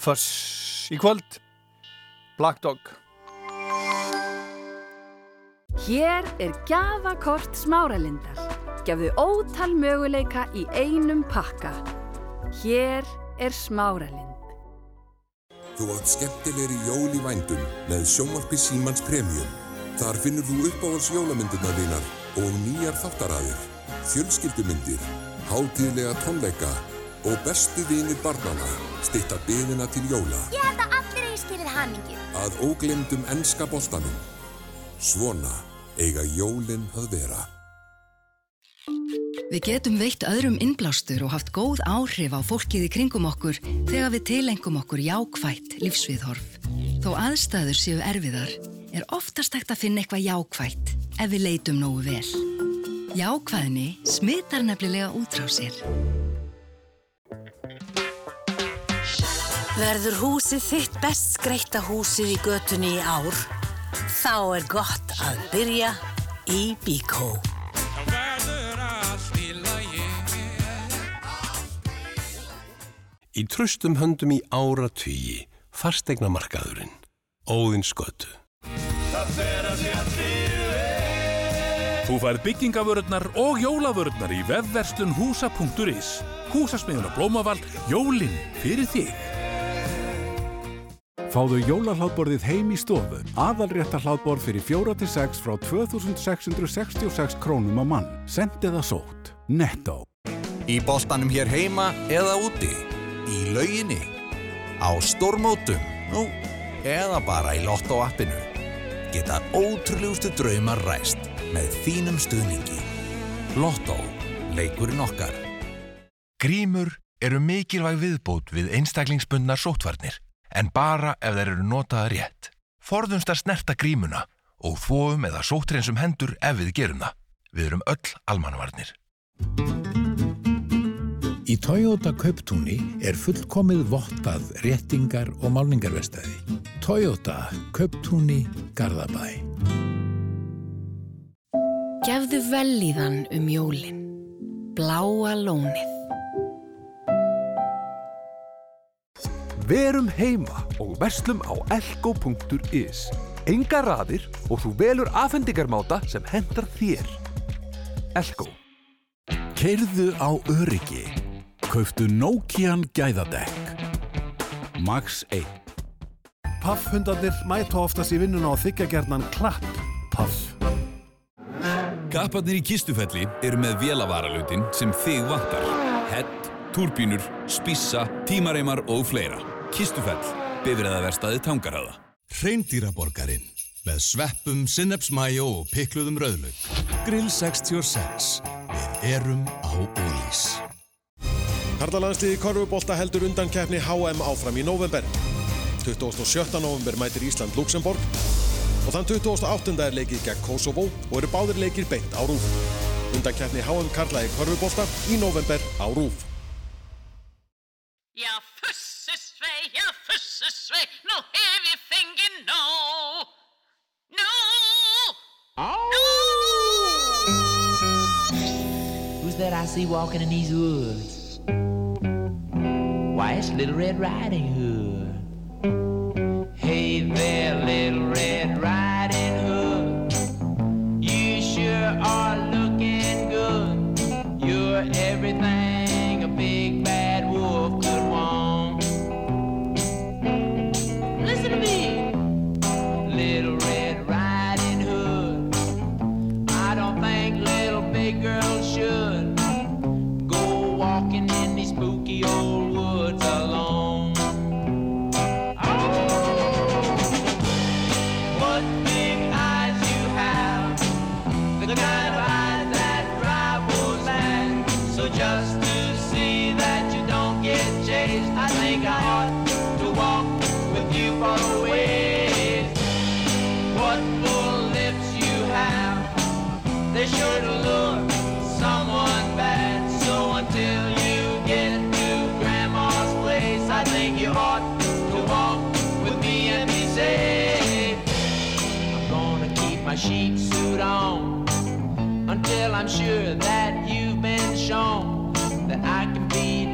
Fuss í kvöld Black Dog Hér er gjafakort smáralindar. Gefðu ótal möguleika í einum pakka. Hér er smáralind. Þú átt skemmtilegri jól í vændum með sjónvarpi Símans Premium. Þar finnur þú uppáhalds jólamyndirna þínar og nýjar þáttaraðir, fjölskyldumyndir, hátíðlega tónleika og bestu vinir barnana stitta byðina til jóla Ég held að allir eigi skilið hamingju. að óglemdum enska boltanum. Svona eiga jólin að vera. Við getum veitt öðrum innblástur og haft góð áhrif á fólkið í kringum okkur þegar við tilengum okkur jákvætt lífsviðhorf. Þó aðstæður séu erfiðar er oftast hægt að finna eitthvað jákvætt ef við leitum nógu vel. Jákvæðni smitar nefnilega út frá sér. Verður húsið þitt best skreita húsið í götunni í ár? Þá er gott að byrja í Bíkó. Í tröstum höndum í ára tvíi, fastegna markaðurinn, óðins götu. Þú færð byggingavörurnar og jólavörurnar í vefverslun húsa.is. Húsasmiðun og blómavald, jólinn fyrir þig. Fáðu jólarhláðborðið heim í stofu. Aðalrétta hláðborð fyrir 4-6 frá 2666 krónum á mann. Sendið það sótt. Netto. Í boltanum hér heima eða úti. Í lauginni. Á stórmótum. Nú, eða bara í Lotto appinu. Geta ótrúlegustu draumar ræst með þínum stuðningi. Lotto. Leikurinn okkar. Grímur eru mikilvæg viðbót við einstaklingsbundnar sótvarnir, en bara ef þeir eru notaða rétt. Forðumst að snerta grímuna og þvóum eða sótrensum hendur ef við gerum það. Við erum öll almanvarnir. Í Toyota Kauptúni er fullkomið vottað réttingar og málningarvestæði. Toyota Kauptúni Garðabæ. Gefðu velíðan um jólin. Bláa lónið. Verum heima og verslum á elko.is. Enga raðir og þú velur afhendingarmáta sem hendar þér. Elko. Keirðu á öryggi. Kauftu Nokian gæðadekk. Max 1. Paffhundarnir mæta oftast í vinnuna og þykja gerðnan klapp. Paff. Kapparnir í kistufelli eru með vélavaralutin sem þig vantar. Hett, turbínur, spissa, tímareimar og fleira. Kistufell, bifræðaverstaði tangarhaða. Hreindýraborgarinn með sveppum, sinnepsmæjó og pikluðum rauðlaug. Grill 66. Við erum á Ólís. Karlalandsliði Korfubólta heldur undan keppni HM áfram í november. 27. november mætir Ísland Luxemborg og þann 28. er leikið gegn Kosovo og eru báðir leikir beint á Rúf. Undan keppni HM Karla í Korfubólta í november á Rúf. Já, já, fussesvei, nú hef ég fengið nóg. Nóg! Who's that I see walking in these woods? Why, it's Little Red Riding Hood. Hey there, Little Red Riding Hood. You sure are looking good. You're everything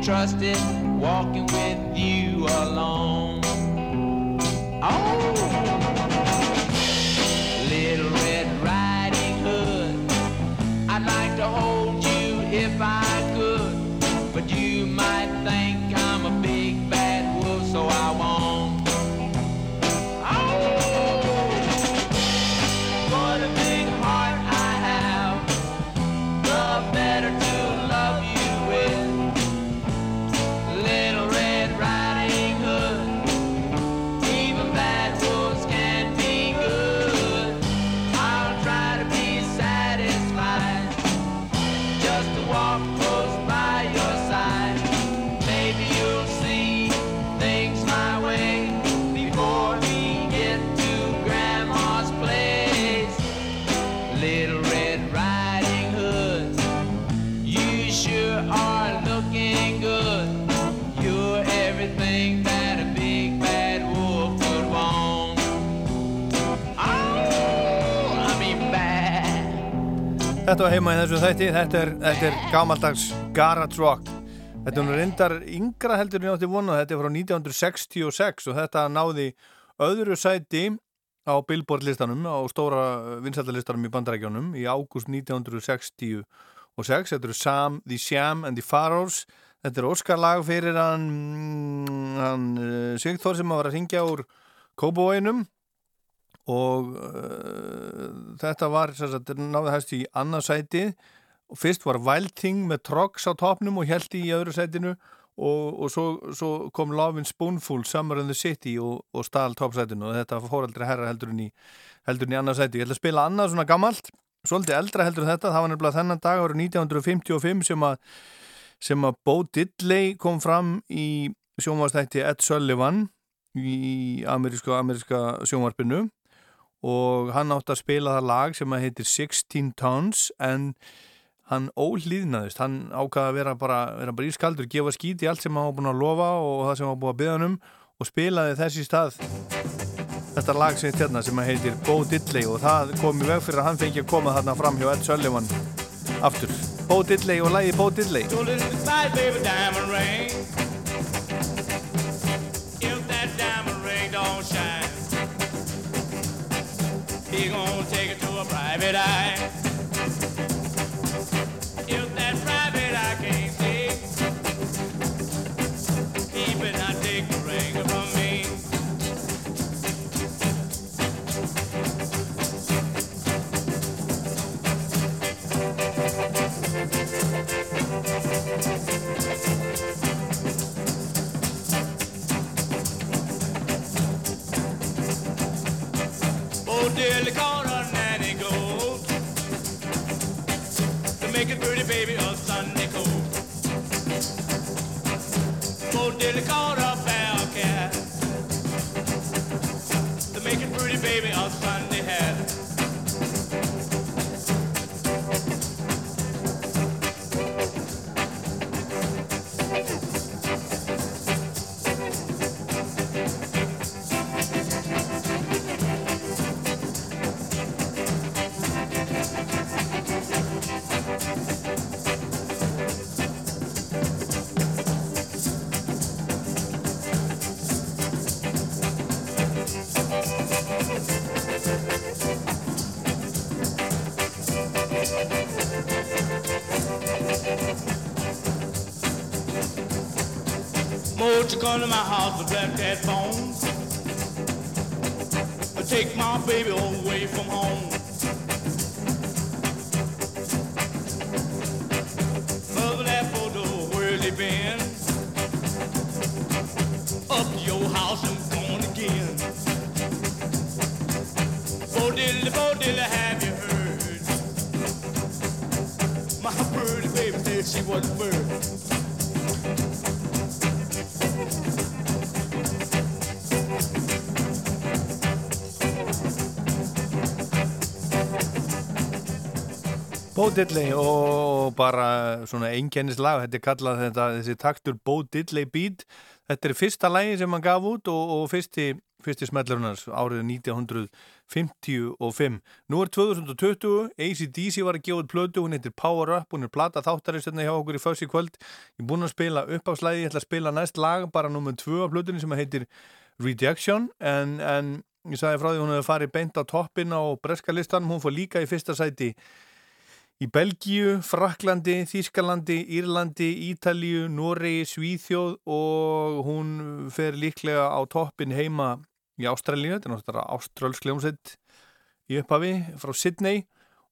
trusted walking Þetta var heima í þessu þætti, þetta er, þetta er gamaldags Garage Rock. Þetta er reyndar yngra heldur en átti vonað, þetta er frá 1966 og þetta náði öðru sæti á Billboard listanum, á stóra vinsættalistanum í bandarækjónum í ágúst 1966. Þetta eru Sam, The Sham and the Pharaohs. Þetta er Óskarlag fyrir hann, hann uh, Sigþór sem var að ringja úr Kópavóinum og uh, þetta var sagt, náði hægst í annarsæti og fyrst var Wild Thing með Trogs á topnum og held í öðru sætinu. Og, og svo, svo kom Lovin' Spoonful Summer in the City og, og stál toppsætinu. Og þetta fór aldrei herra heldur en í heldur í annarsæti. Ég ætla að spila annað svona gammalt svolítið eldra heldur en þetta, það var nefnilega þennan dag árið 1955 sem að sem að Bo Diddley kom fram í sjónvastætti Ed Sullivan í ameríska, ameríska sjónvarpinu og hann átti að spila það lag sem að heitir 16 Tons en hann ólýðnaðist, hann ákvaði að vera bara, vera bara ískaldur, gefa skít í allt sem hann var búin að lofa og það sem hann var búin að byggja hann um og spilaði þessi stað. Þetta lag sem hérna sem að heitir Bo Diddley og það kom í veg fyrir að hann fengi að koma þarna fram hjá Ed Sullivan aftur, Bo Diddley og lagi Bo Diddley he gonna take it to a private eye. till the corner nanny goes to make a pretty baby of Sunday coat. Go till the corner bellcat to make a pretty baby of Sunday hat. Come to my house to black that phone? Take my baby away from home. Bo Diddley og bara svona einkennislag, þetta er kallað þetta, þessi taktur Bo Diddley beat Þetta er fyrsta lægi sem hann gaf út og, og fyrsti, fyrsti smellurunars árið 1955. Nú er 2020, ACDC var að gefa út plötu, hún heitir Power Up, hún er plata þáttarist hérna hjá okkur í fyrst í kvöld. Ég er búin að spila upp á slæði, ég ætla að spila næst lag, bara nummið tvö af plötunni sem heitir Rejection, en, en ég sagði frá því hún hefði farið beint á toppin á breska listan, hún fór líka í fyrsta sæti í Belgíu, Fraklandi, Þískalandi, Írlandi, Ítalíu, Noregi, Svíþjóð og hún fer líklega á toppin heima í Ástralíu, þetta er náttúrulega ástrálsk ljómsett í upphafi frá Sydney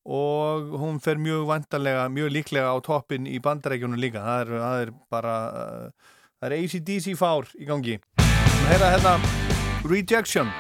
og hún fer mjög vantarlega, mjög líklega á toppin í bandarækjunum líka, það er, það er bara, það er ACDC fár í gangi. Er hérna Rejection.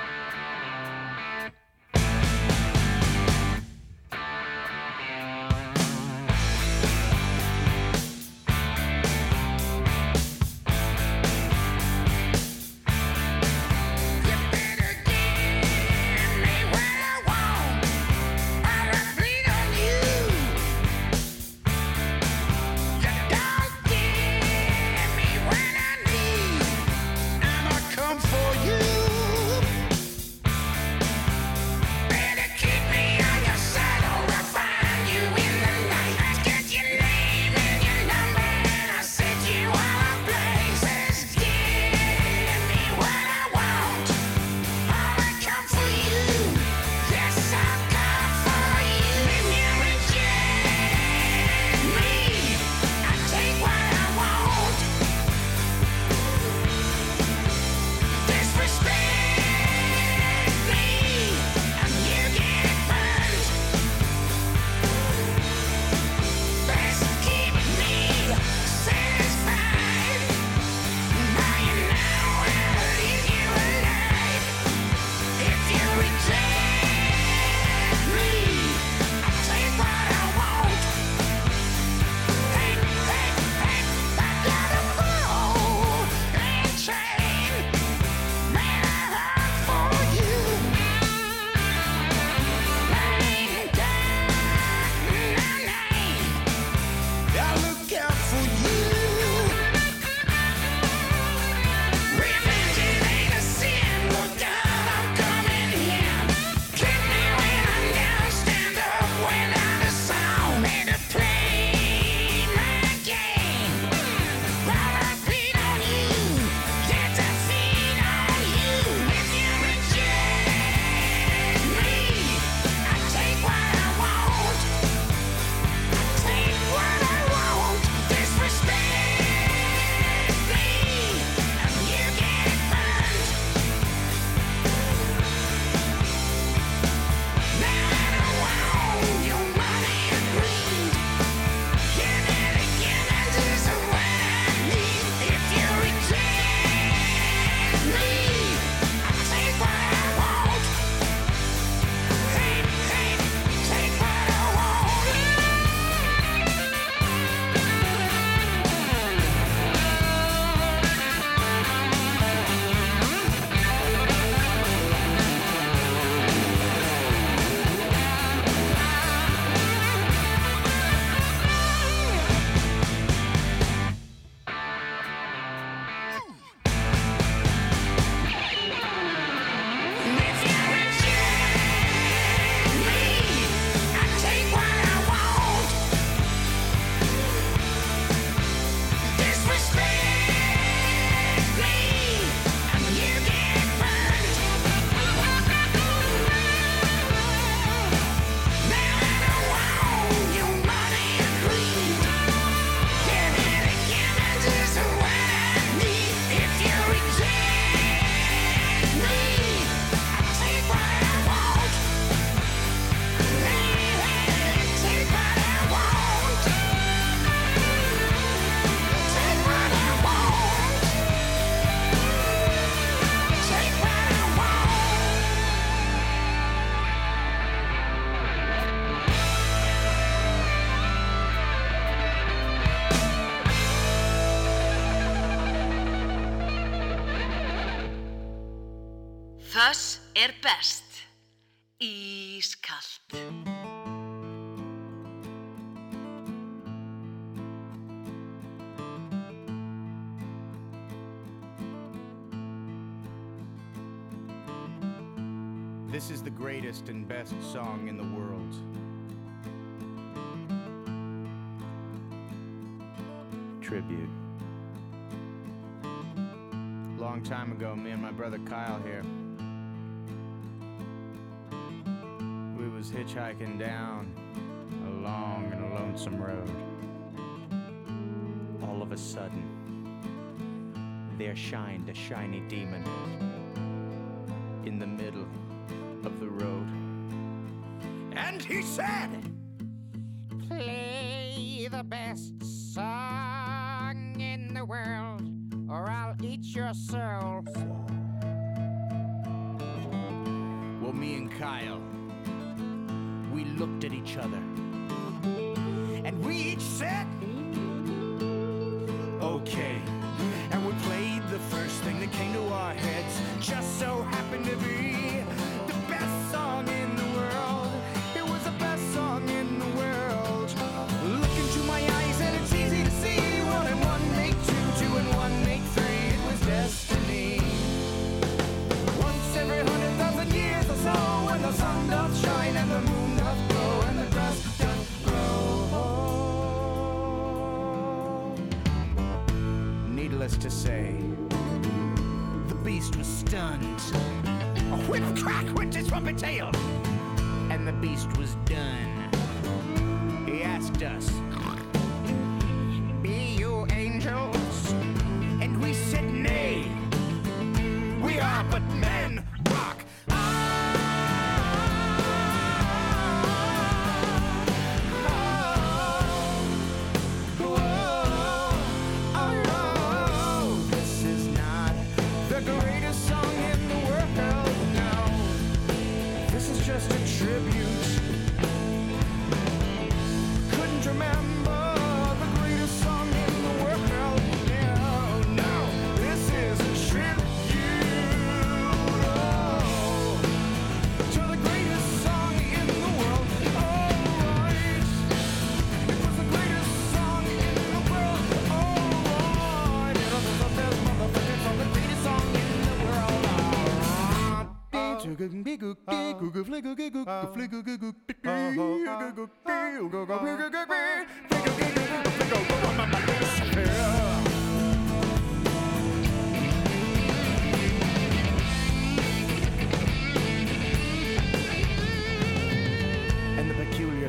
Kyle here. We was hitchhiking down a long and lonesome road. All of a sudden, there shined a shiny demon in the middle of the road. And he said, Play the best song in the world, or I'll eat your soul. Me and Kyle, we looked at each other. And we each said, okay. And we played the first thing that came to our heads. Just so happened to be say, the beast was stunned. A whip crack went his trumpet tail, and the beast was done. He asked us, Be you angels? And we said, Nay. We are but men.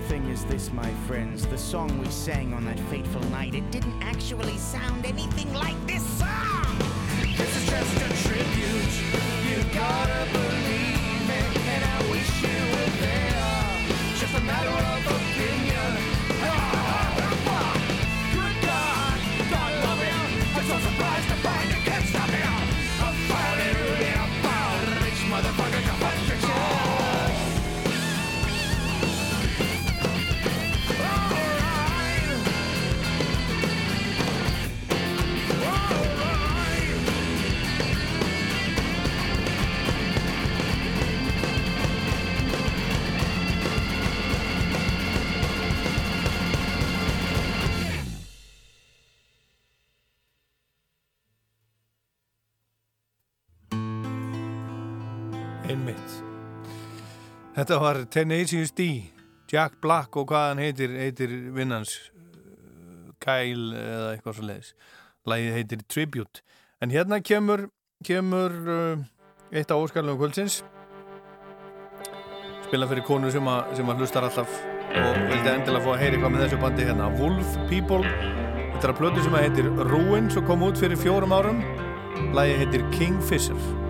Thing is this, my friends, the song we sang on that fateful night, it didn't actually sound anything like this song. Þetta var Tenacious D, Jack Black og hvað hann heitir, heitir vinnans, Kyle eða eitthvað svo leiðis. Lægið heitir Tribute. En hérna kemur, kemur uh, eitt á óskalunum kvöldsins. Spila fyrir konu sem að, sem að hlustar alltaf og vildi endilega fá að heyri hvað með þessu bandi hérna. Wolf People. Þetta er að plötu sem að heitir Ruin sem kom út fyrir fjórum árum. Lægið heitir Kingfisher.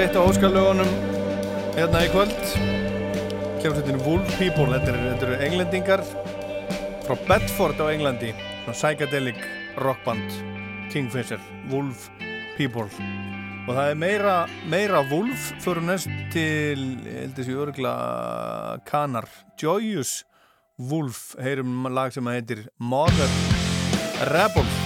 eftir eitt á Óskarlögunum hérna í kvöld. Hljómsveitinu Wolf People þetta eru, þetta eru englendingar frá Bedford á Englandi svona psychedelic rockband King Fisher, Wolf People. Og það er meira meira Wolf fyrir næst til, heldur þessi örgla kanar, Joyous Wolf heyrum lag sem heitir Mother Rebel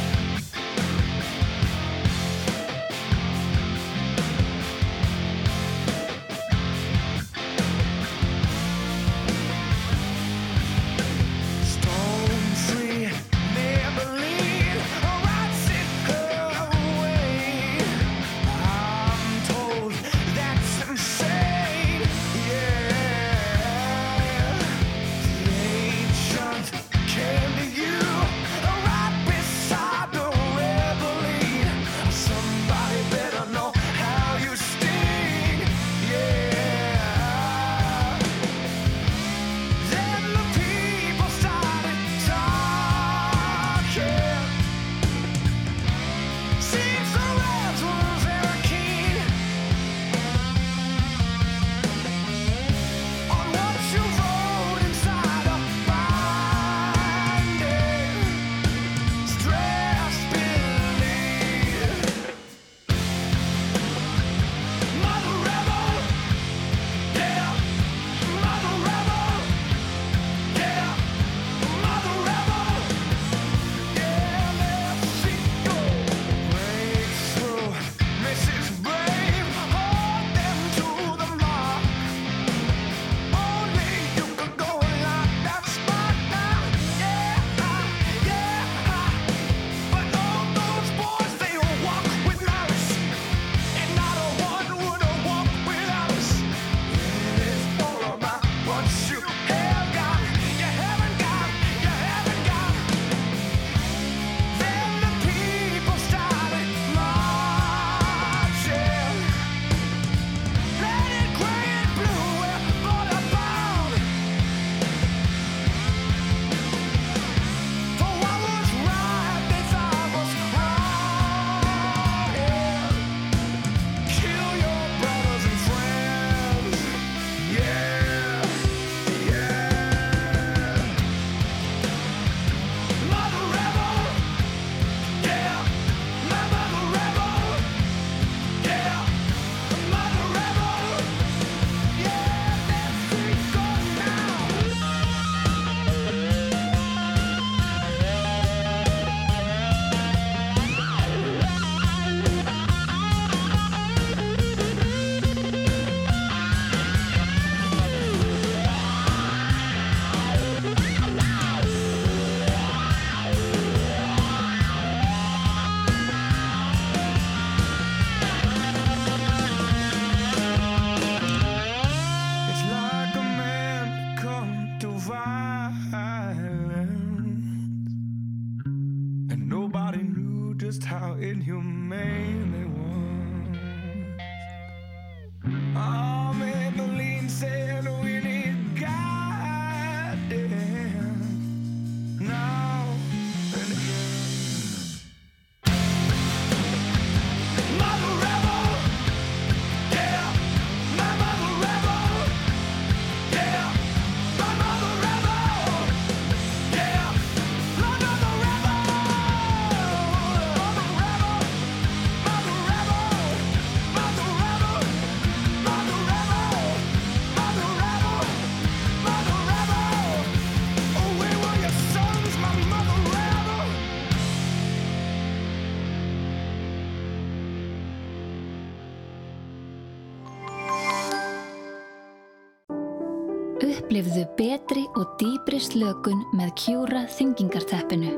Nærðu betri og dýbri slökun með kjúra þyngingarteppinu.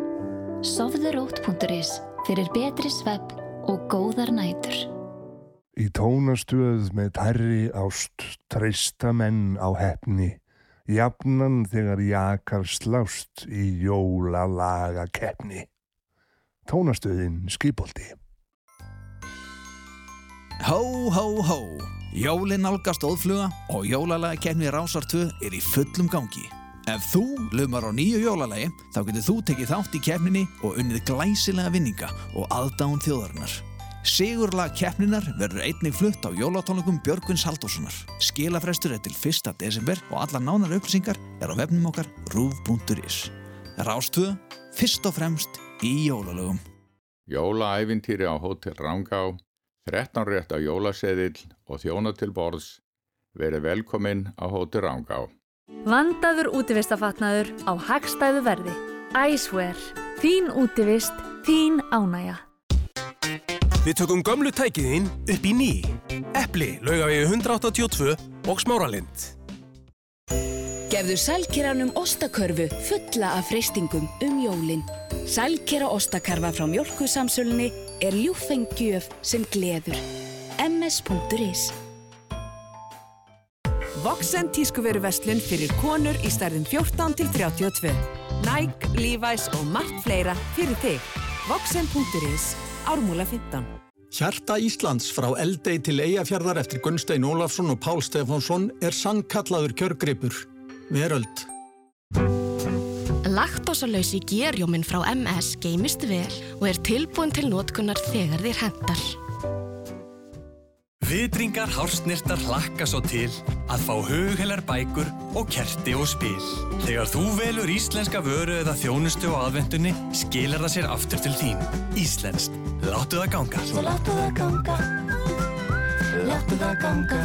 Sofðurótt.is fyrir betri svepp og góðar nætur. Í tónastuð með tærri ást, treysta menn á hefni. Jafnan þegar jakar slást í jóla laga keppni. Tónastuðin skipoldi. Hó, hó, hó. Jólinn nálgast óðfluga og jólalega kemni Rásar 2 er í fullum gangi. Ef þú lumar á nýju jólalegi þá getur þú tekið þátt í kemninni og unnið glæsilega vinninga og aðdán þjóðarinnar. Sigurlag kemninar verður einnig flutt á jólatónleikum Björgvins Haldóssonar. Skilafrestur er til 1. desember og alla nánar upplýsingar er á vefnum okkar rúf.is. Rás 2 fyrst og fremst í jólalögum. Jólaævintýri á Hotel Rangá 13 rétt á jólaseðil og þjóna til borðs. Verið velkominn á Hótel Rangá. Vandaður útivistafatnaður á hagstæðu verði. Æsver. Þín útivist, þín ánægja. Við tökum gömlu tækiðinn upp í ný. Eppli, laugavegi 182 og smáralind. Gefðu sælkeranum ostakörfu fulla af freystingum um jólin. Sælkera ostakarfa frá mjölkusamsölunni er ljúfenggjöf sem gleður. ms.is Voxen tískuveru verslun fyrir konur í stærðin 14 til 32. Nike, Levi's og margt fleira fyrir þig. Voxen.is, ármúla 15. Hjarta Íslands frá Eldei til Eyjafjörðar eftir Gunstein Ólafsson og Pál Stefánsson er sannkallaður kjörgripur. Veröld. Laktosalausi gerjóminn frá MS geymist vel og er tilbúin til notkunnar þegar þér hendar. Vitringar hársnirtar hlakka svo til að fá hughelar bækur og kerti og spil. Þegar þú velur íslenska vöru eða þjónustu á aðvendunni, skilar það sér aftur til þín. Íslenskt. Láttu það ganga. Svo láttu það ganga. Láttu það ganga.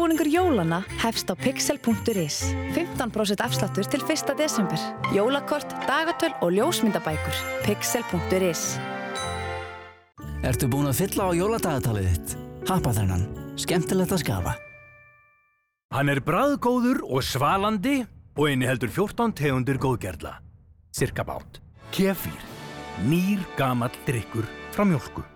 Undirbúningur jólana hefst á pixel.is 15% afsláttur til 1. desember Jólakort, dagatöl og ljósmyndabækur Pixel.is Ertu búin að fylla á jóladagatalið þitt? Happa þennan. Skemmtilegt að skafa. Hann er bræðgóður og svalandi og inniheldur 14 tegundir góðgerla. Cirka bát. Kefir. Nýr gamall drikkur frá mjölku.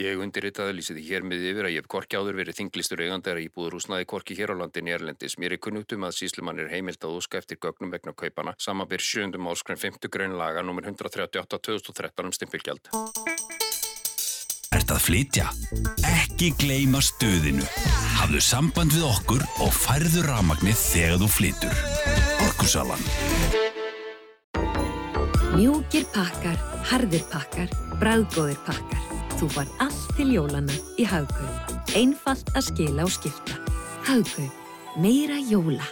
Ég undirritaði lýsiði hér með yfir að ég hef korki áður verið þinglistur eigandara íbúður húsnaði korki hér á landinni Erlendis. Mér er kunnutum að síslumann er heimilt að óska eftir gögnum vegna kaupana samanbyr 7. áskræn 50 grein laga nr. 138-2013 um stimpilgjald. Ert að flytja? Ekki gleyma stöðinu. Hafðu samband við okkur og færðu ramagnið þegar þú flytur. Orkusalan. Mjúkir pakkar, harðir pakkar, bræðgóðir pakkar. Þú far allt til jólana í Hagkaup. Einfalt að skila og skipta. Hagkaup. Meira jóla.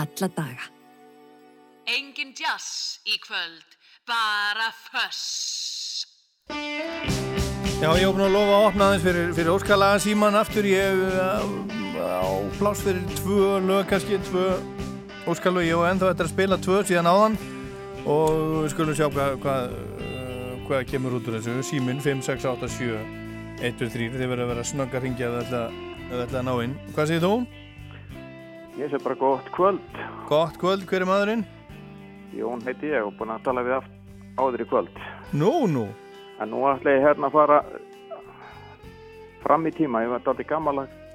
Alla daga. Engin jazz í kvöld, bara föss. Já, ég opna að lofa að opna aðeins fyrir, fyrir óskalaga síman aftur. Ég uh, á pláss fyrir tvö lög, kannski tvö óskalög. Ég var ennþá eftir að spila tvö síðan áðan og við skulum sjá hvað, hvað, uh, hvað kemur út úr þessu. Símin 5, 6, 8, 7, 1, 2, 3. Þið verður að vera snögg að ringja þið ætla að ná inn. Hvað segir þú? Ég sé bara gott kvöld. Gott kvöld, hver er maðurinn? Jón heiti ég og búinn að tala við áður í kvöld. Nú, nú. En nú ætla ég hérna að fara fram í tíma. Ég var dálítið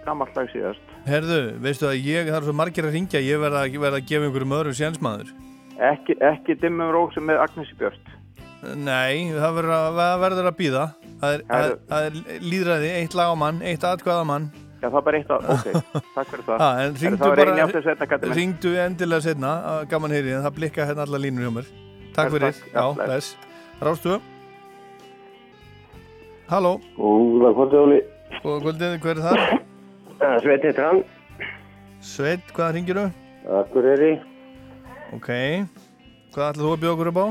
gammallag síðast. Herðu, veistu að ég, er svo margir að ringja, ég verða verð að gefa einhverjum öðrum sénsmaður. Ekki, ekki dimmum róksum með Agnesi Björst. Nei, það verður að, verður að býða. Það er, það, það er líðræði, eitt lag á mann, eitt atkvæða mann. Já, það er bara eitt að, ok, takk fyrir það. Ha, en ringdu það bara, ringdu endilega setna, gaman heyri, en það blikka hérna alla línur hjá mér. Takk fyrir, takk, já, bless. Rástu. Halló. Góða kvöldi, Óli. Góða kvöldið, hver er það? Sveit heitir hann. Sveit, hvað ringir þú? Akureyri. Ok, hvað ætlað þú að bjóða okkur upp á?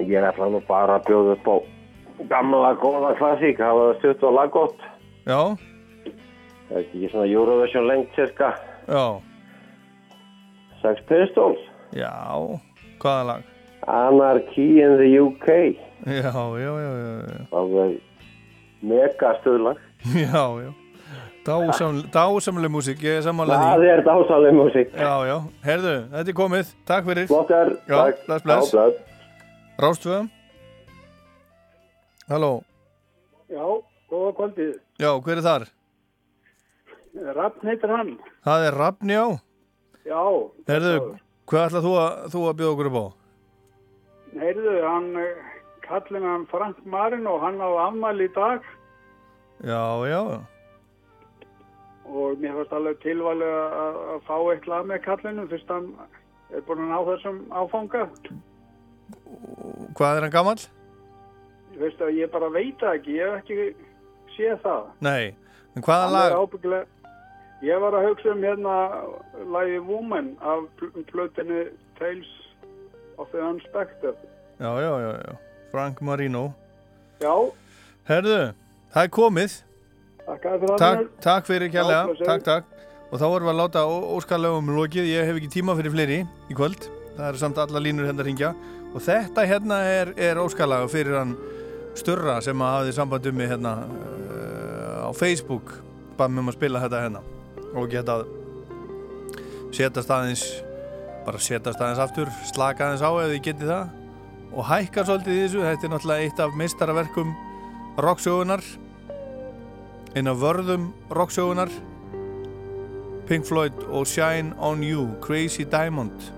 Ég ætla nú bara að bjóða upp á gamla góða klassík, hafa það stutt og laggótt. Já. Það er ekki svona Eurovision lengt cirka Já. Sex Pistols. Já, hvaða lag? Anarchy in the UK. Já, já, já, já, já. Það er mega stöðlag. Já, já. Dásamle, dásamleg músík, ég er samanlega Það er dásamleg músík. Já, já. Herðu, þetta er komið. Takk fyrir. Flokkar, Já, takk. bless, bless. Rástvöðum. Halló. Já, góða kvöldið. Já, hver er þar? Rafn heitir hann. Það er Rafn, já. Já. Herðu, hvað ætlað þú, þú að bjóða okkur upp á? Heyrðu, hann kallinn hann Frank Marin og hann á afmæli í dag Já, já. og mér fannst alveg tilvalið að, fá eitt lag með kallinum fyrst hann er búin að ná þessum áfanga. Hvað er hann gammal? Ég veist að ég bara veit ekki, ég hef ekki séð það. Nei, en hvaða lag? er ábyggilega, ég var að hugsa um hérna lagi Woman af pl- plötinu Tales of the Unexpected. Já, já, já, já, Frank Marino. Já, Herðu, það er komið. takk Takk, takk fyrir kjærlega, takk, takk. Og þá erum við að láta óskarlegum lokið, ég hef ekki tíma fyrir fleiri í kvöld. Það eru samt alla línur hérna að ringja. Og þetta hérna er, er óskarlega fyrir hann Sturra sem að hafði samband um mig hérna uh, á Facebook. Bara með um að spila þetta hérna. Og geta setjast aðeins, bara setjast aðeins aftur, slaka aðeins á ef þið getið það. Og hækka svolítið í þessu, þetta er náttúrulega eitt af meistaraverkum rocksögunar inn á vörðum rocksögunar Pink Floyd og Shine On You Crazy Diamond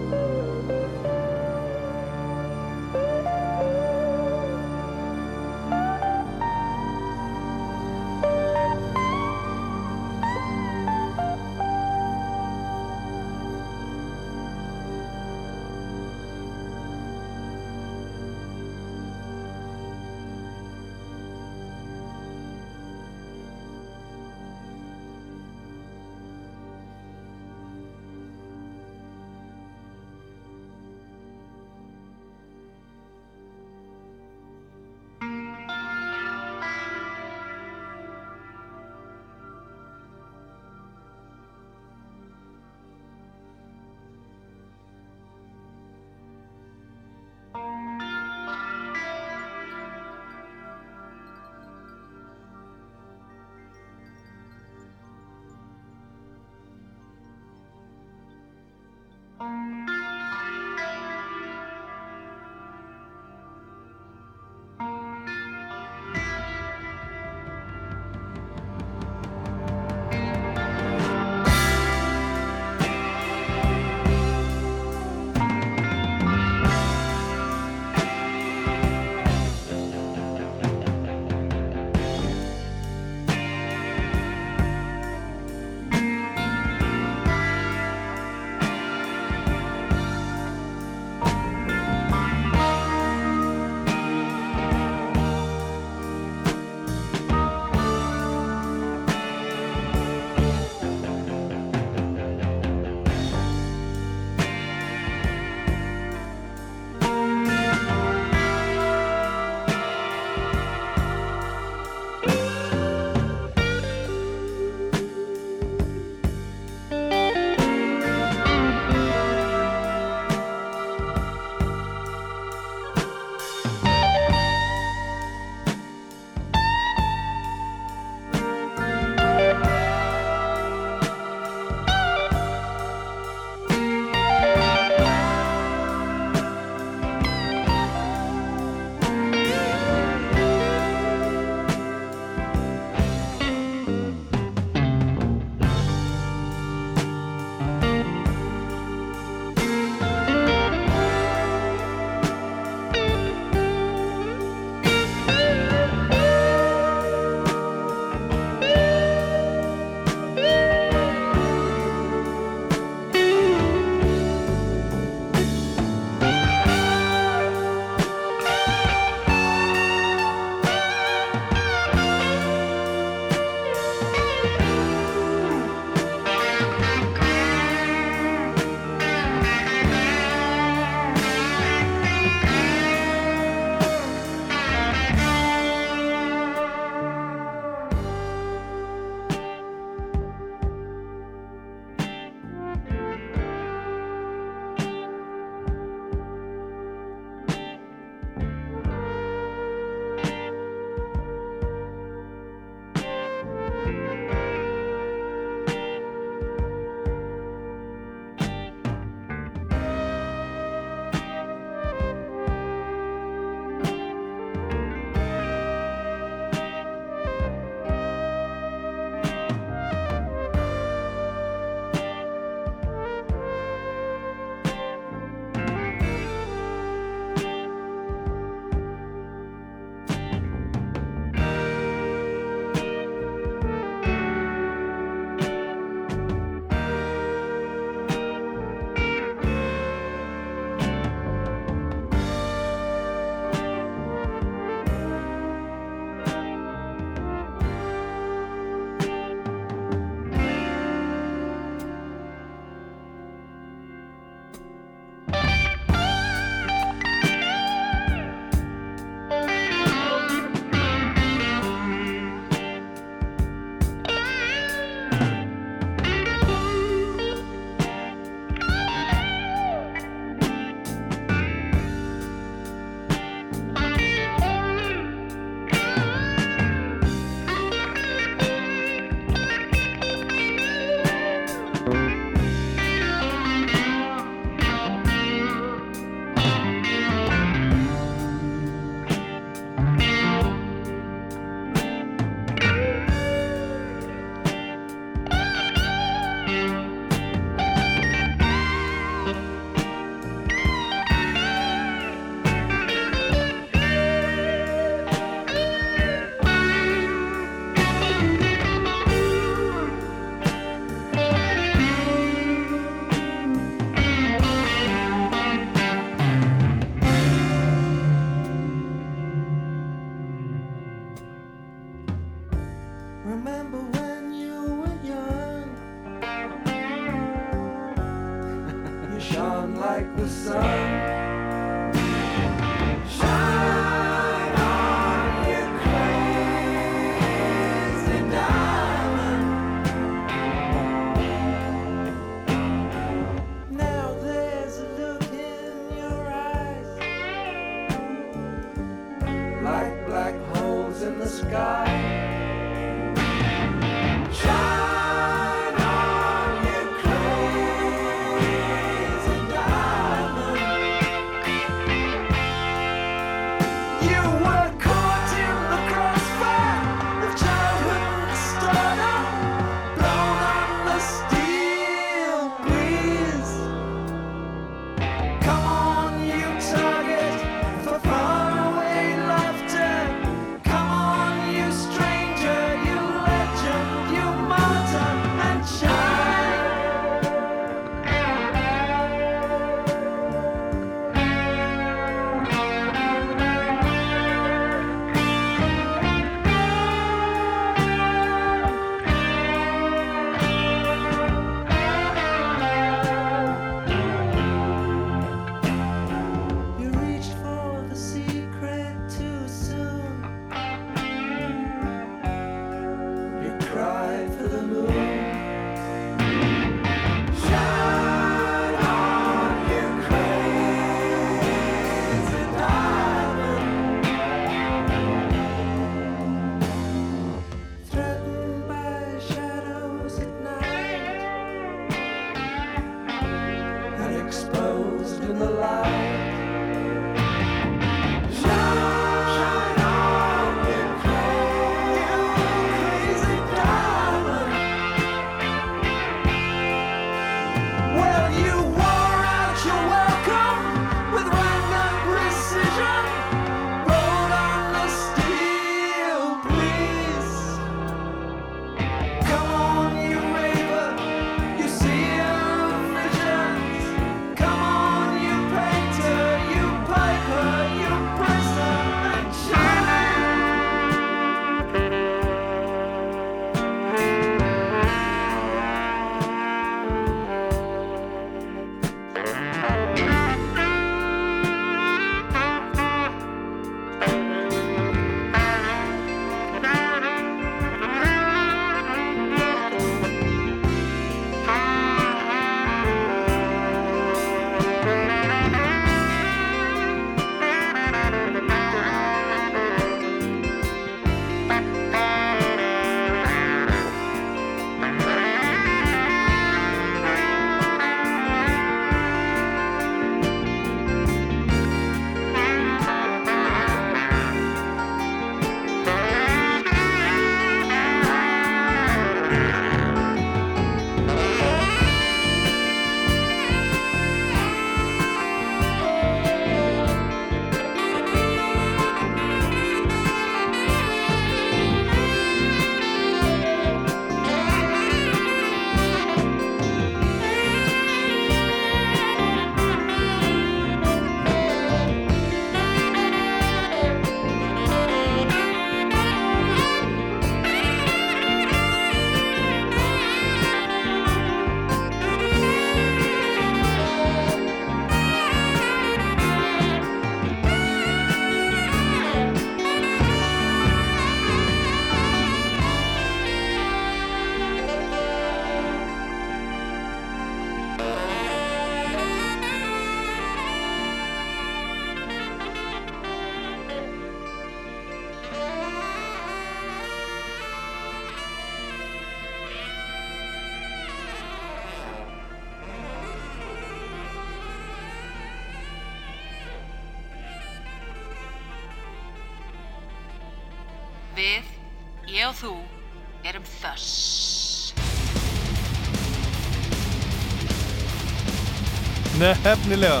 Nefnilega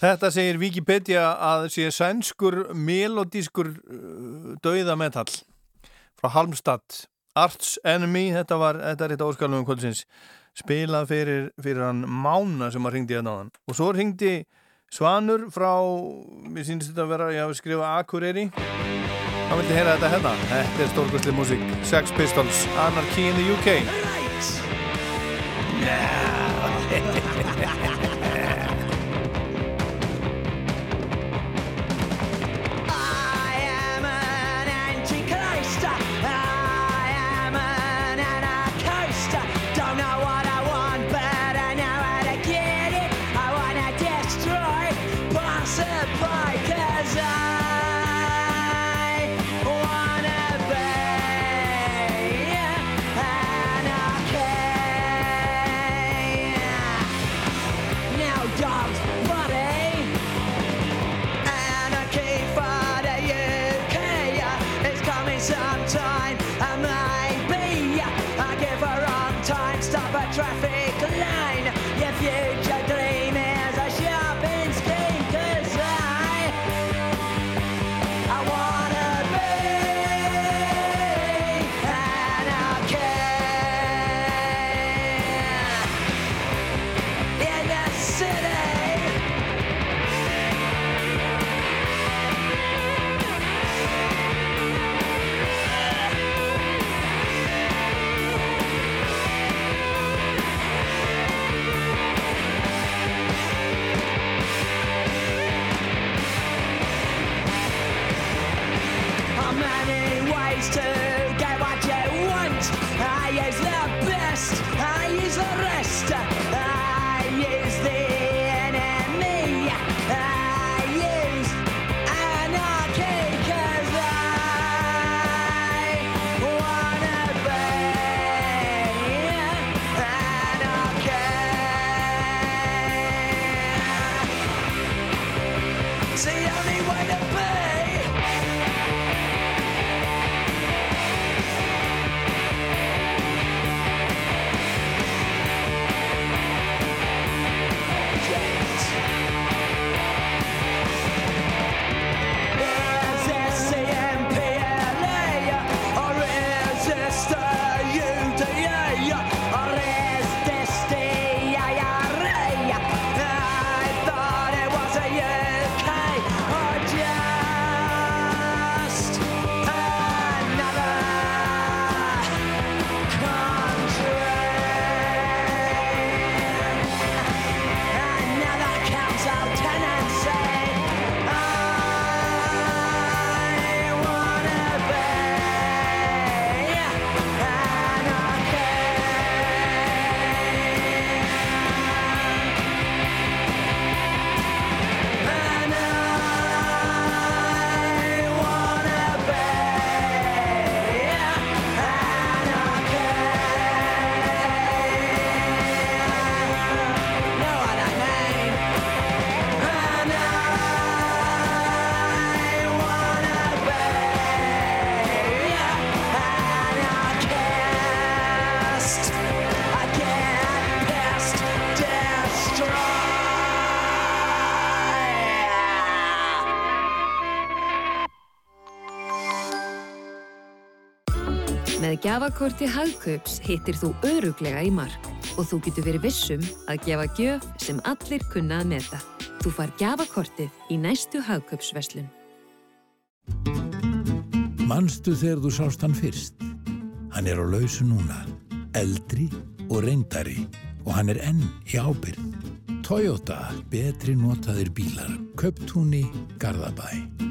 Þetta segir Wikipedia að sé sænskur melodískur uh, dauðametall frá Halmstad. Arts Enemy, þetta var þetta er þetta óskalum kvöldsins spilað fyrir, fyrir hann Mána sem að ringdi hérna á hann og svo ringdi Svanur frá mér sýnist þetta að vera, ég hafi skrifað Akureyri. Þá vildi heyra þetta hérna. Þetta er stórkustli músík. Sex Pistols, Anarchy in the UK I gjafakorti Hagkaups hittir þú öruglega í mark og þú getur verið vissum að gefa gjöf sem allir kunna að meta. Þú far gjafakortið í næstu Hagkaupsverslun. Manstu þegar þú sást hann fyrst? Hann er á lausu núna, eldri og reyndari og hann er enn í ábyrg. Toyota, betri notaðir bílar, köptúni, Garðabæ.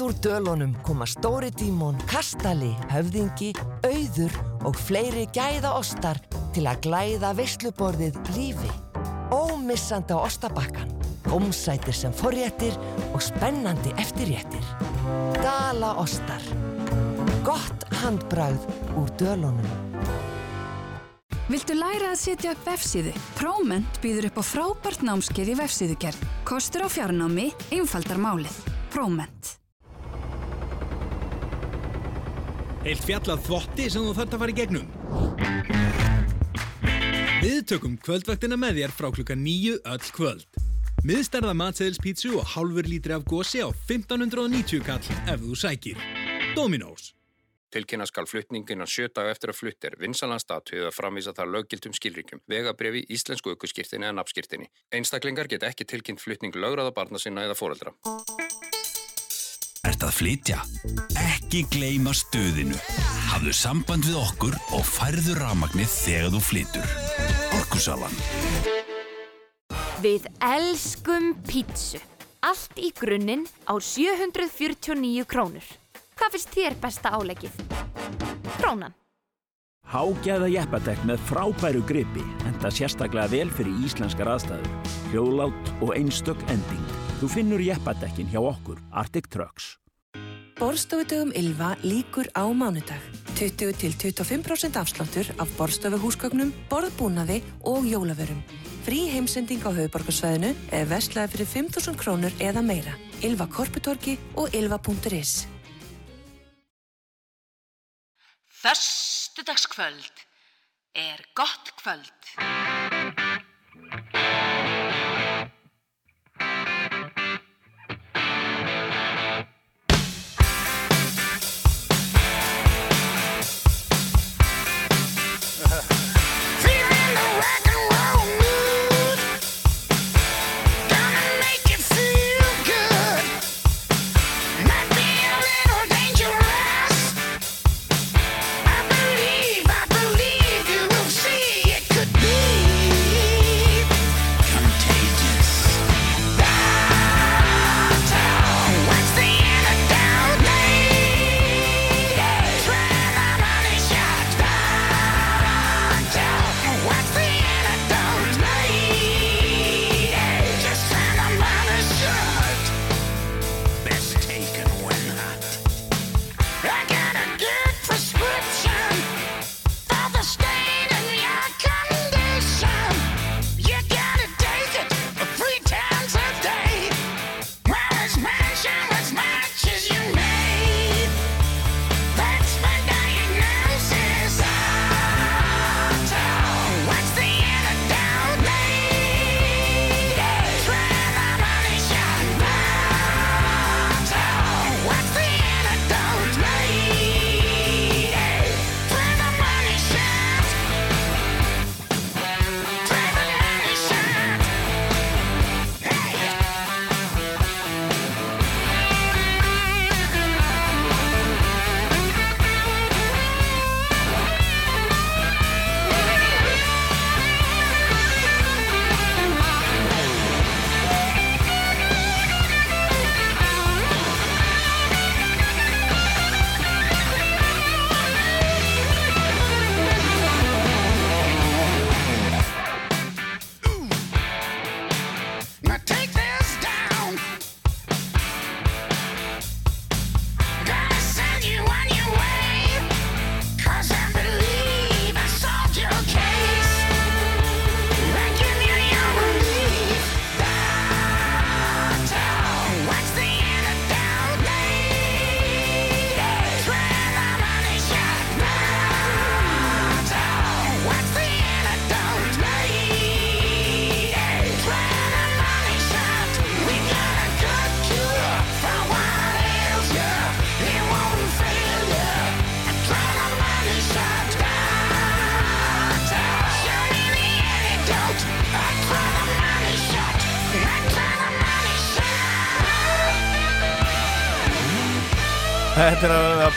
Beint úr dölunum koma Stóri Dímon, Kastali, Höfðingi, Auður og fleiri gæða ostar til að glæða veisluborðið lífi. Ómissandi á ostabakkan, gómsætir sem forréttir og spennandi eftirréttir. Dala ostar. Gott handbragð úr dölunum. Viltu læra að setja upp vefsíðu? Próment býður upp á frábært námskeið í vefsíðugerð. Kostur á fjarnámi, einfaldar málið. Próment. Heilt fjallað þvotti sem þú þarft að fara í gegnum. Við tökum kvöldvaktina með þér frá klukka nýju öll kvöld. Miðstærða matseðilspítsu og hálfur lítri af gósi á 1590 kall ef þú sækir. Dominos. Tilkynna skal flutning innan sjö daga eftir að flutt er vinsalan statu eða framvísa þar löggiltum skilríkjum, vegabrefi, íslensku aukurskirtinni eða nafnskirtinni. Einstaklingar get ekki tilkynnt flutning lögraða barna sinna eða foreldra. Ert að flytja? Ekki gleyma stöðinu. Hafðu samband við okkur og færðu rafmagnið þegar þú flytur. Orkusalan. Við elskum pítsu. Allt í grunninn á 749 krónur. Hvað finnst þér besta álegið? Krónan. Hágæða jeppadekk með frábæru gripi enda sérstaklega vel fyrir íslenskar aðstæður. Hljóðlátt og einstök ending. Þú finnur jeppadekkin hjá okkur, Arctic Trucks. Borstofudögum Ylva líkur á mánudag. 20-25% afsláttur af borstofuhúsgögnum, borðbúnaði og jólavörum. Frí heimsending á höfuborgarsvæðinu eða vestlaði fyrir 5.000 krónur eða meira. Ylva Korputorki og ylva.is Föstudagskvöld er gott kvöld.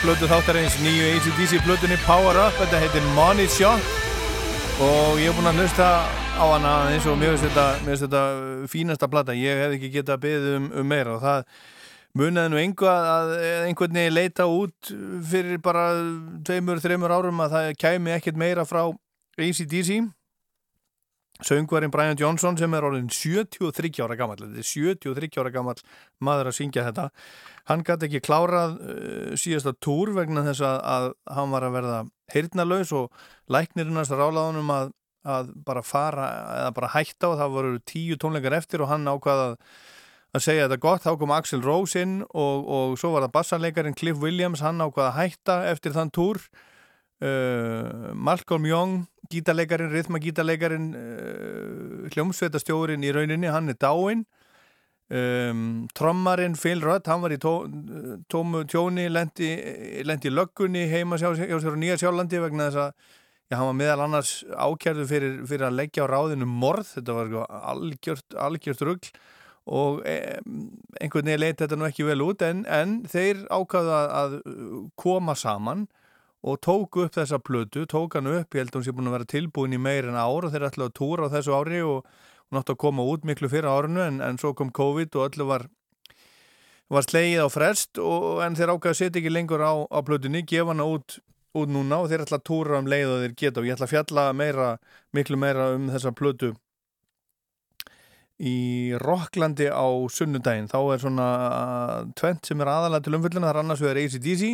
Blödu þáttarins nýju ACDC blötunni Power Up, þetta heitir Money Shot. Og ég er búinn að hlusta á hana eins og mér finnst þetta, þetta uh, fínasta plata, ég hef ekki getað beðið um, um meira og það munaði nú engu að, að einhvern veginn leita út fyrir bara tveimur, þreimur árum að það kæmi ekkert meira frá ACDC söngvarinn Brian Johnson sem er orðin 73 ára gammal þetta er 73 ára gammal maður að syngja þetta hann gæti ekki klárað uh, síðasta túr vegna þess að, að hann var að verða heyrnalaus og læknirinn hans rálaðunum að, að bara fara eða bara hætta og það voru tíu tónleikar eftir og hann ákvaða að, segja þetta gott, þá kom Axel Rose inn og, og svo var það bassarleikarin Cliff Williams, hann ákvaða að hætta eftir þann túr. Uh, Malcolm Young gítarleikarin, rithmagítarleikarin uh, hljómsveitastjórin í rauninni, hann er dáinn um, trommarinn Phil Rudd, hann var í tó, tómu tjóni lendi, lendi löggunni heima hjá sér á Nýja Sjálandi vegna þess að já, hann var meðal annars ákjærðu fyrir, fyrir að leggja á ráðinu morð, þetta var sko algjört, algjört rugg og einhvern veginn leiti þetta nú ekki vel út en, en þeir ákvaða að koma saman og tók upp þessa plötu, tók hann upp, ég held að hún sé búin að vera tilbúin í meir en ár og þeir ætlaði að túra á þessu ári og hún átti að koma út miklu fyrir árinu en, en svo kom COVID og öllu var, var slegið á frest og, en þeir ákvaði að setja ekki lengur á, á plötunni, gefa hana út, út núna og þeir ætlaði að túra um leið og þeir geta. Og ég ætla að fjalla meira, miklu meira um þessa plötu í Rocklandi á sunnudaginn. Þá er svona tvent sem er aðalega til umfyllina, það er annars er ACDC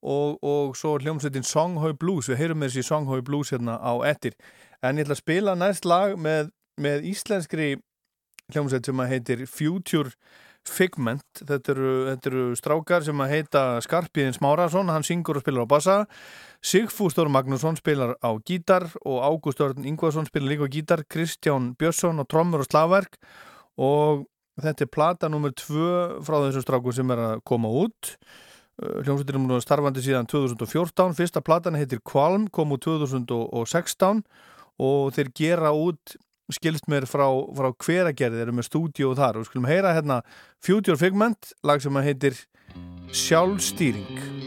og, og svo hljómsveitin Songhoi Blues, við heyrum þessi Songhoi Blues hérna á ettir, en ég ætla að spila næst lag með, með íslenskri hljómsveit sem að heitir Future Figment, þetta eru, þetta eru strákar sem að heita Skarpiðin Smárasson, hann syngur og spilar á bassa. Sigfústor Magnússon spilar á gítar og Ágústörn Ingvarsson spilar líka á gítar, Kristján Björnsson á trommur og slagverk. Og þetta er plata nummer tvö frá þessum strákum sem er að koma út. Hljómsveitir er starfandi síðan 2014 fyrsta platan heitir Kvalm kom úr 2016 og þeir gera út skilst mér frá, frá hveragerði eru með stúdíu þar. Og skulum heyra hérna Future Figment, lag sem heitir Sjálfstýring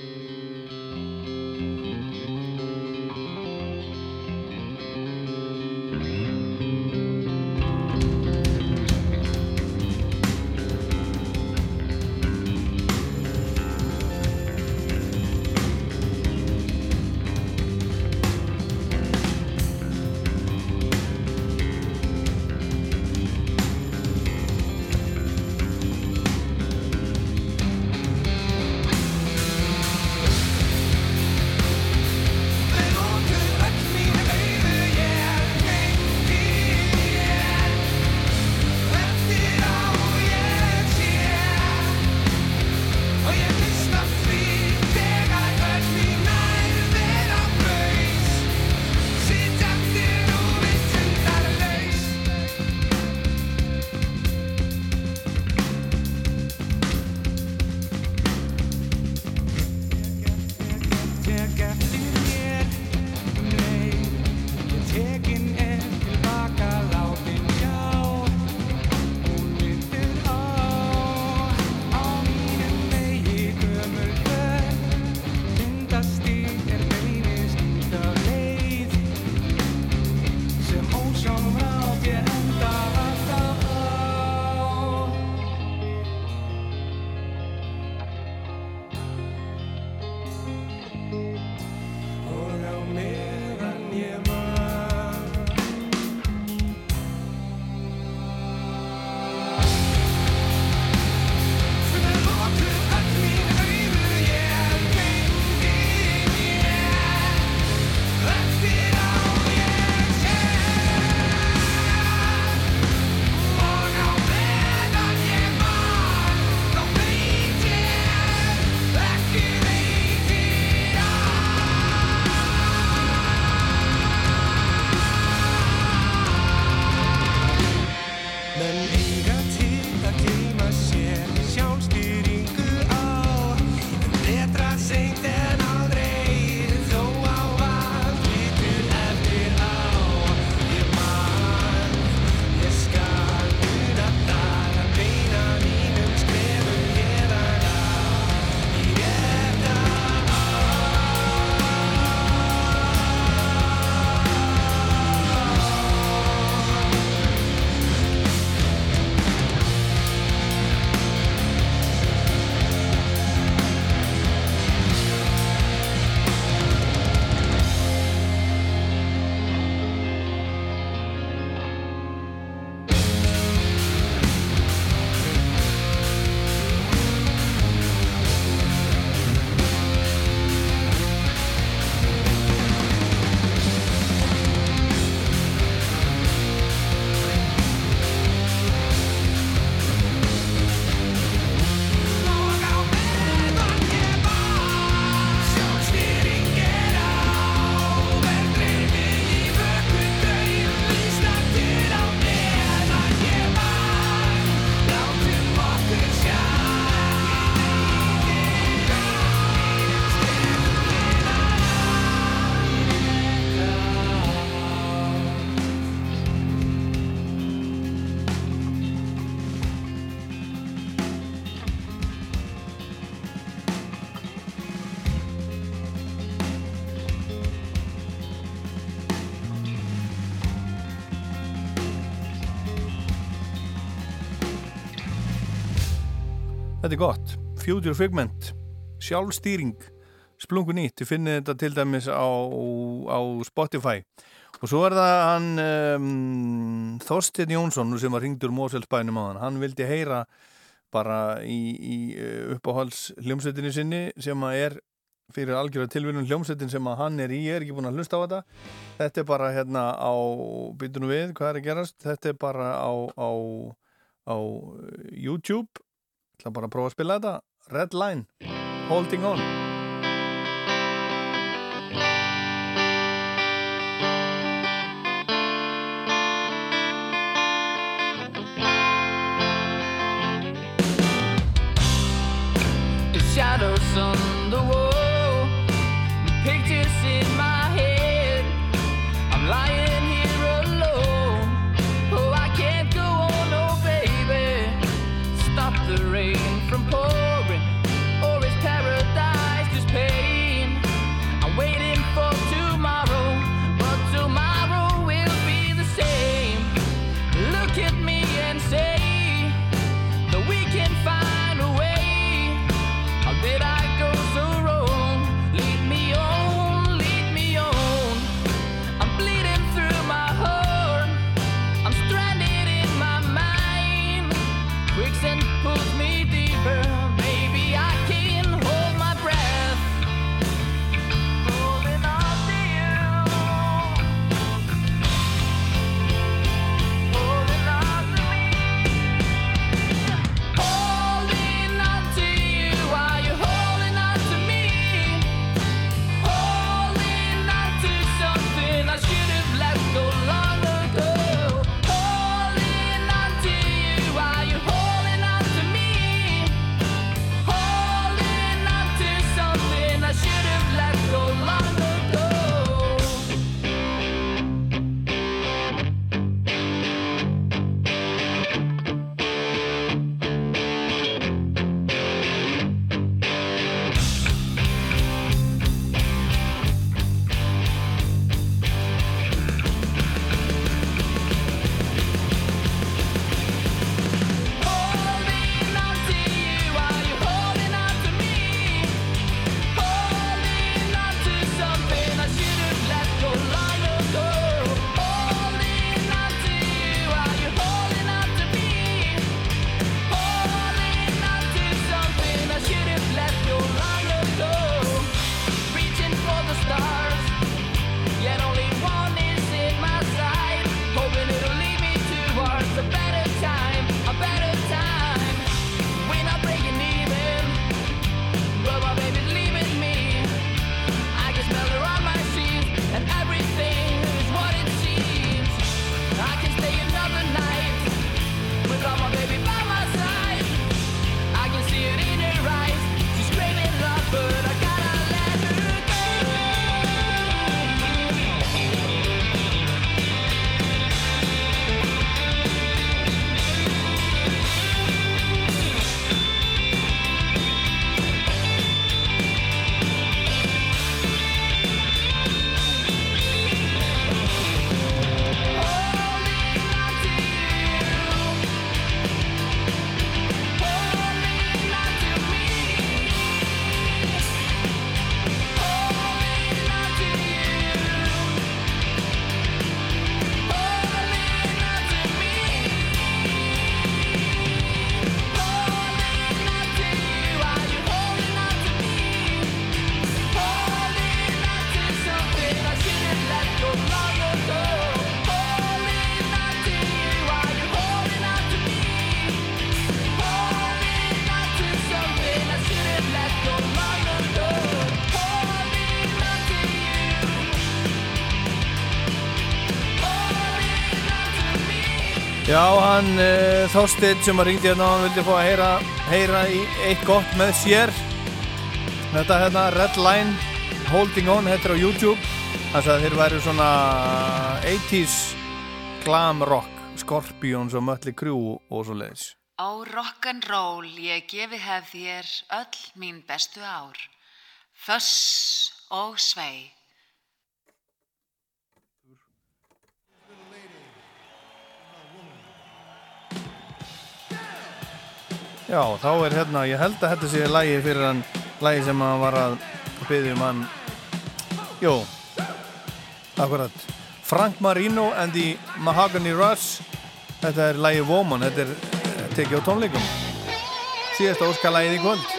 Þetta er gott. Future Figment, sjálfstýring, splungu nýtt. Þið finnið þetta til dæmis á, á Spotify. Og svo er það hann um, Þorstein Jónsson sem var ringdur Móselsbænum á hann. Hann vildi heyra bara í, í uh, uppáhalds hljómsveitinni sinni sem að er fyrir algjörða tilvinnum hljómsveitin sem að hann er í, ég er ekki búin að hlusta á þetta. Þetta er bara hérna á, byttunum við, hvað er að gerast? Þetta er bara á, á, á YouTube. Það bara að prófa að spila þetta. Red Line, Holding On. The shadows on the wall, pictures in my head. I'm lying uh, Þorsteinn sem að ringdi hérna og hann vildi fá að heyra, heyra í eitt gott með sér Þetta hérna Red Line Holding On, er á YouTube Þannig að þeir væri svona 80s glam rock Scorpions og Mötley Crüe og svo leiðis Ó rock'n'roll ég gefi hef þér öll mín bestu ár. Föss og svei. Já, þá er hérna, ég held að þetta sé lægi fyrir hann, lægi sem hann var að byggja um hann, jú, akkurat, Frank Marino and the Mahogany Rush, þetta er lægi Woman, þetta er tekið á tónleikum, síðasta óskalægið í kvöld.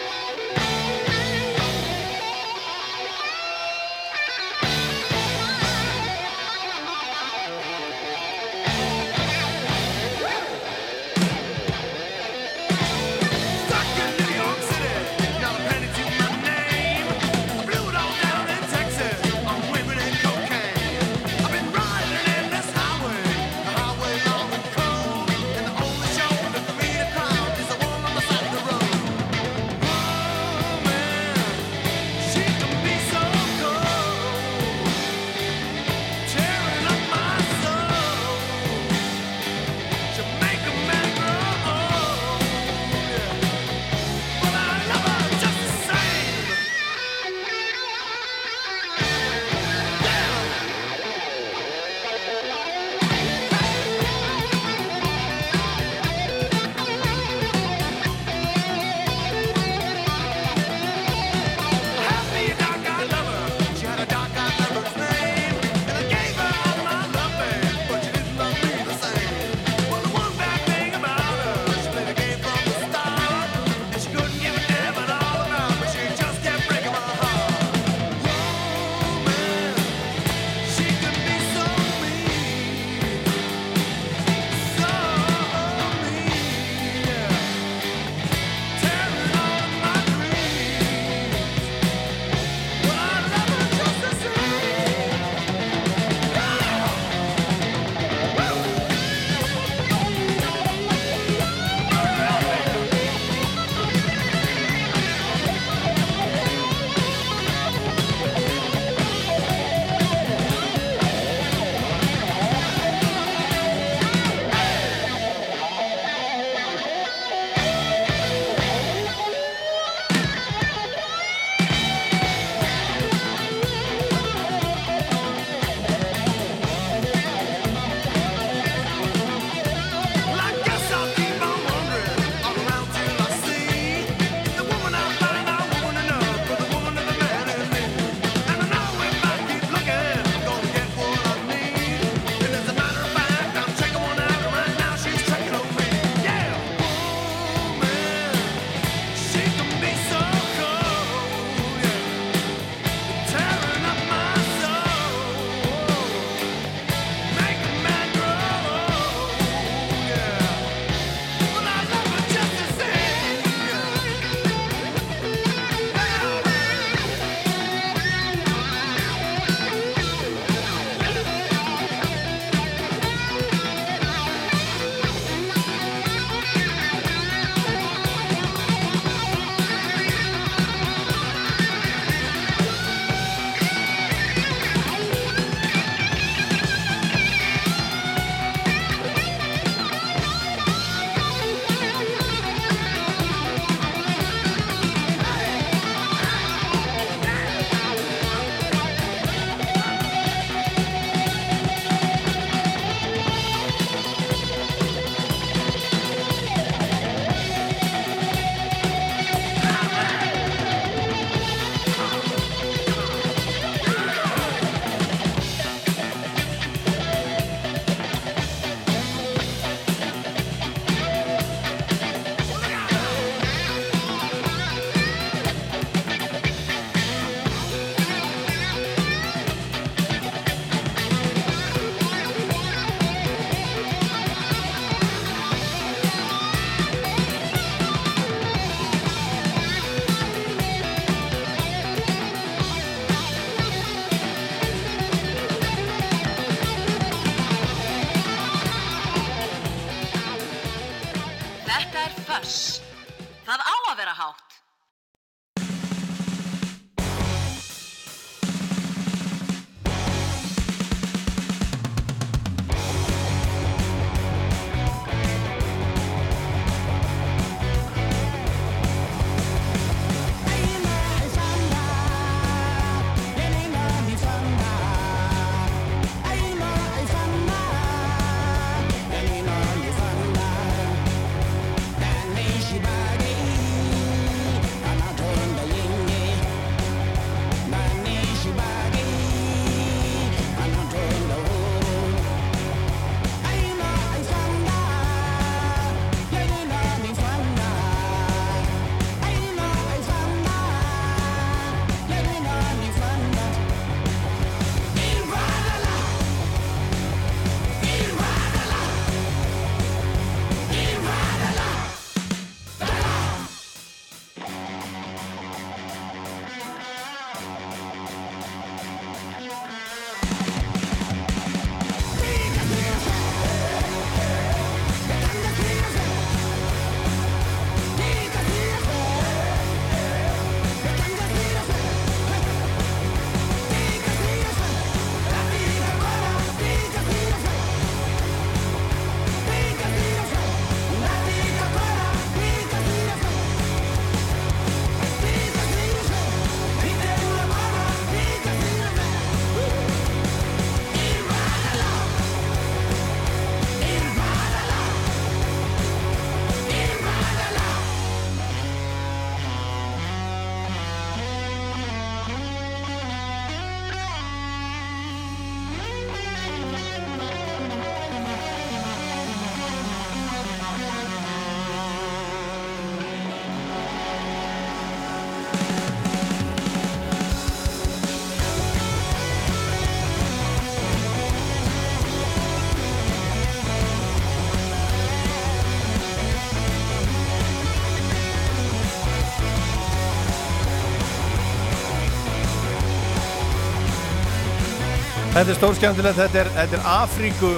Þetta er stórskjæmtilegt, þetta þetta er Afríku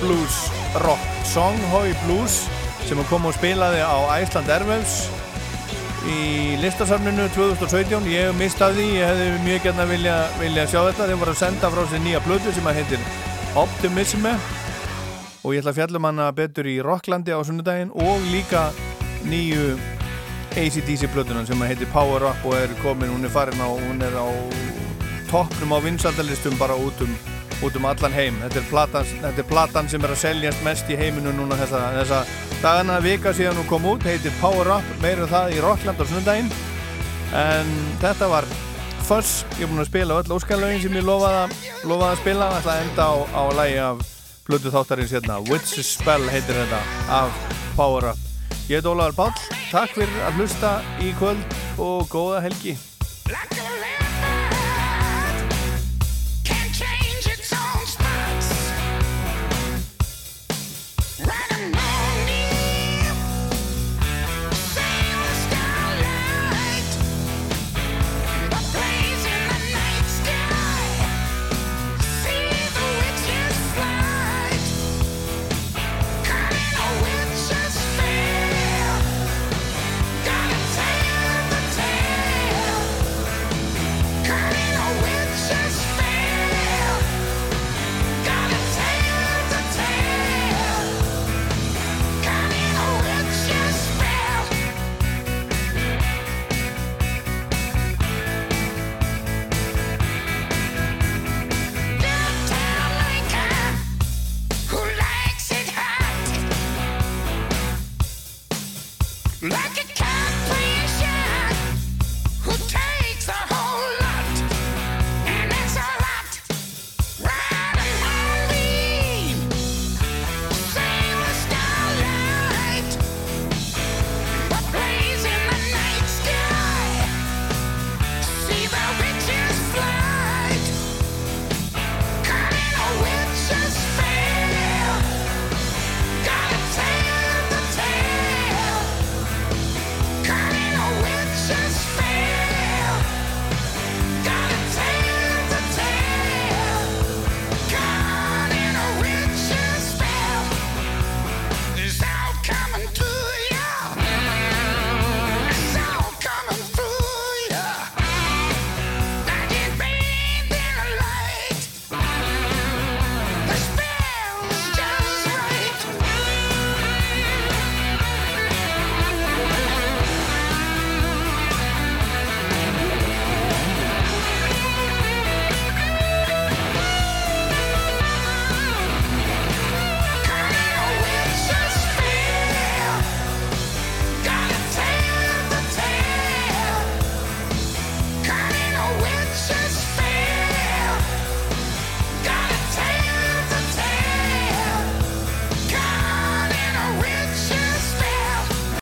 Blues Rock. Songhoi Blues sem kom og spilaði á Æsland Airwaves í listasafninu 2017 ég hef mistað því, ég hefði mjög gætna vilja, vilja sjá þetta, þeim voru að senda frá sér nýja blödu sem að heitir Optimisme og ég ætla að fjallum hana betur í Rocklandi á sunnudaginn og líka nýju ACDC blödunan sem að heitir Power Up og er komin, hún er farin á hún er á toppnum á vinsaldalistum bara út um, út um allan heim. Þetta er, platan, þetta er platan sem er að seljast mest í heiminu núna þessa, þessa dagana. Vika síðan hún kom út heitir Power Up, meira um það í Rockland á sunnundaginn en þetta var Fuss, ég er búin að spila öll óskalögin sem ég lofaði, lofaði að spila. Ætla að enda á, á lægi af blödu þáttarins hérna, Witch's Spell heitir þetta af Power Up. Ég heit Ólaður Pál, takk fyrir að hlusta í kvöld og góða helgi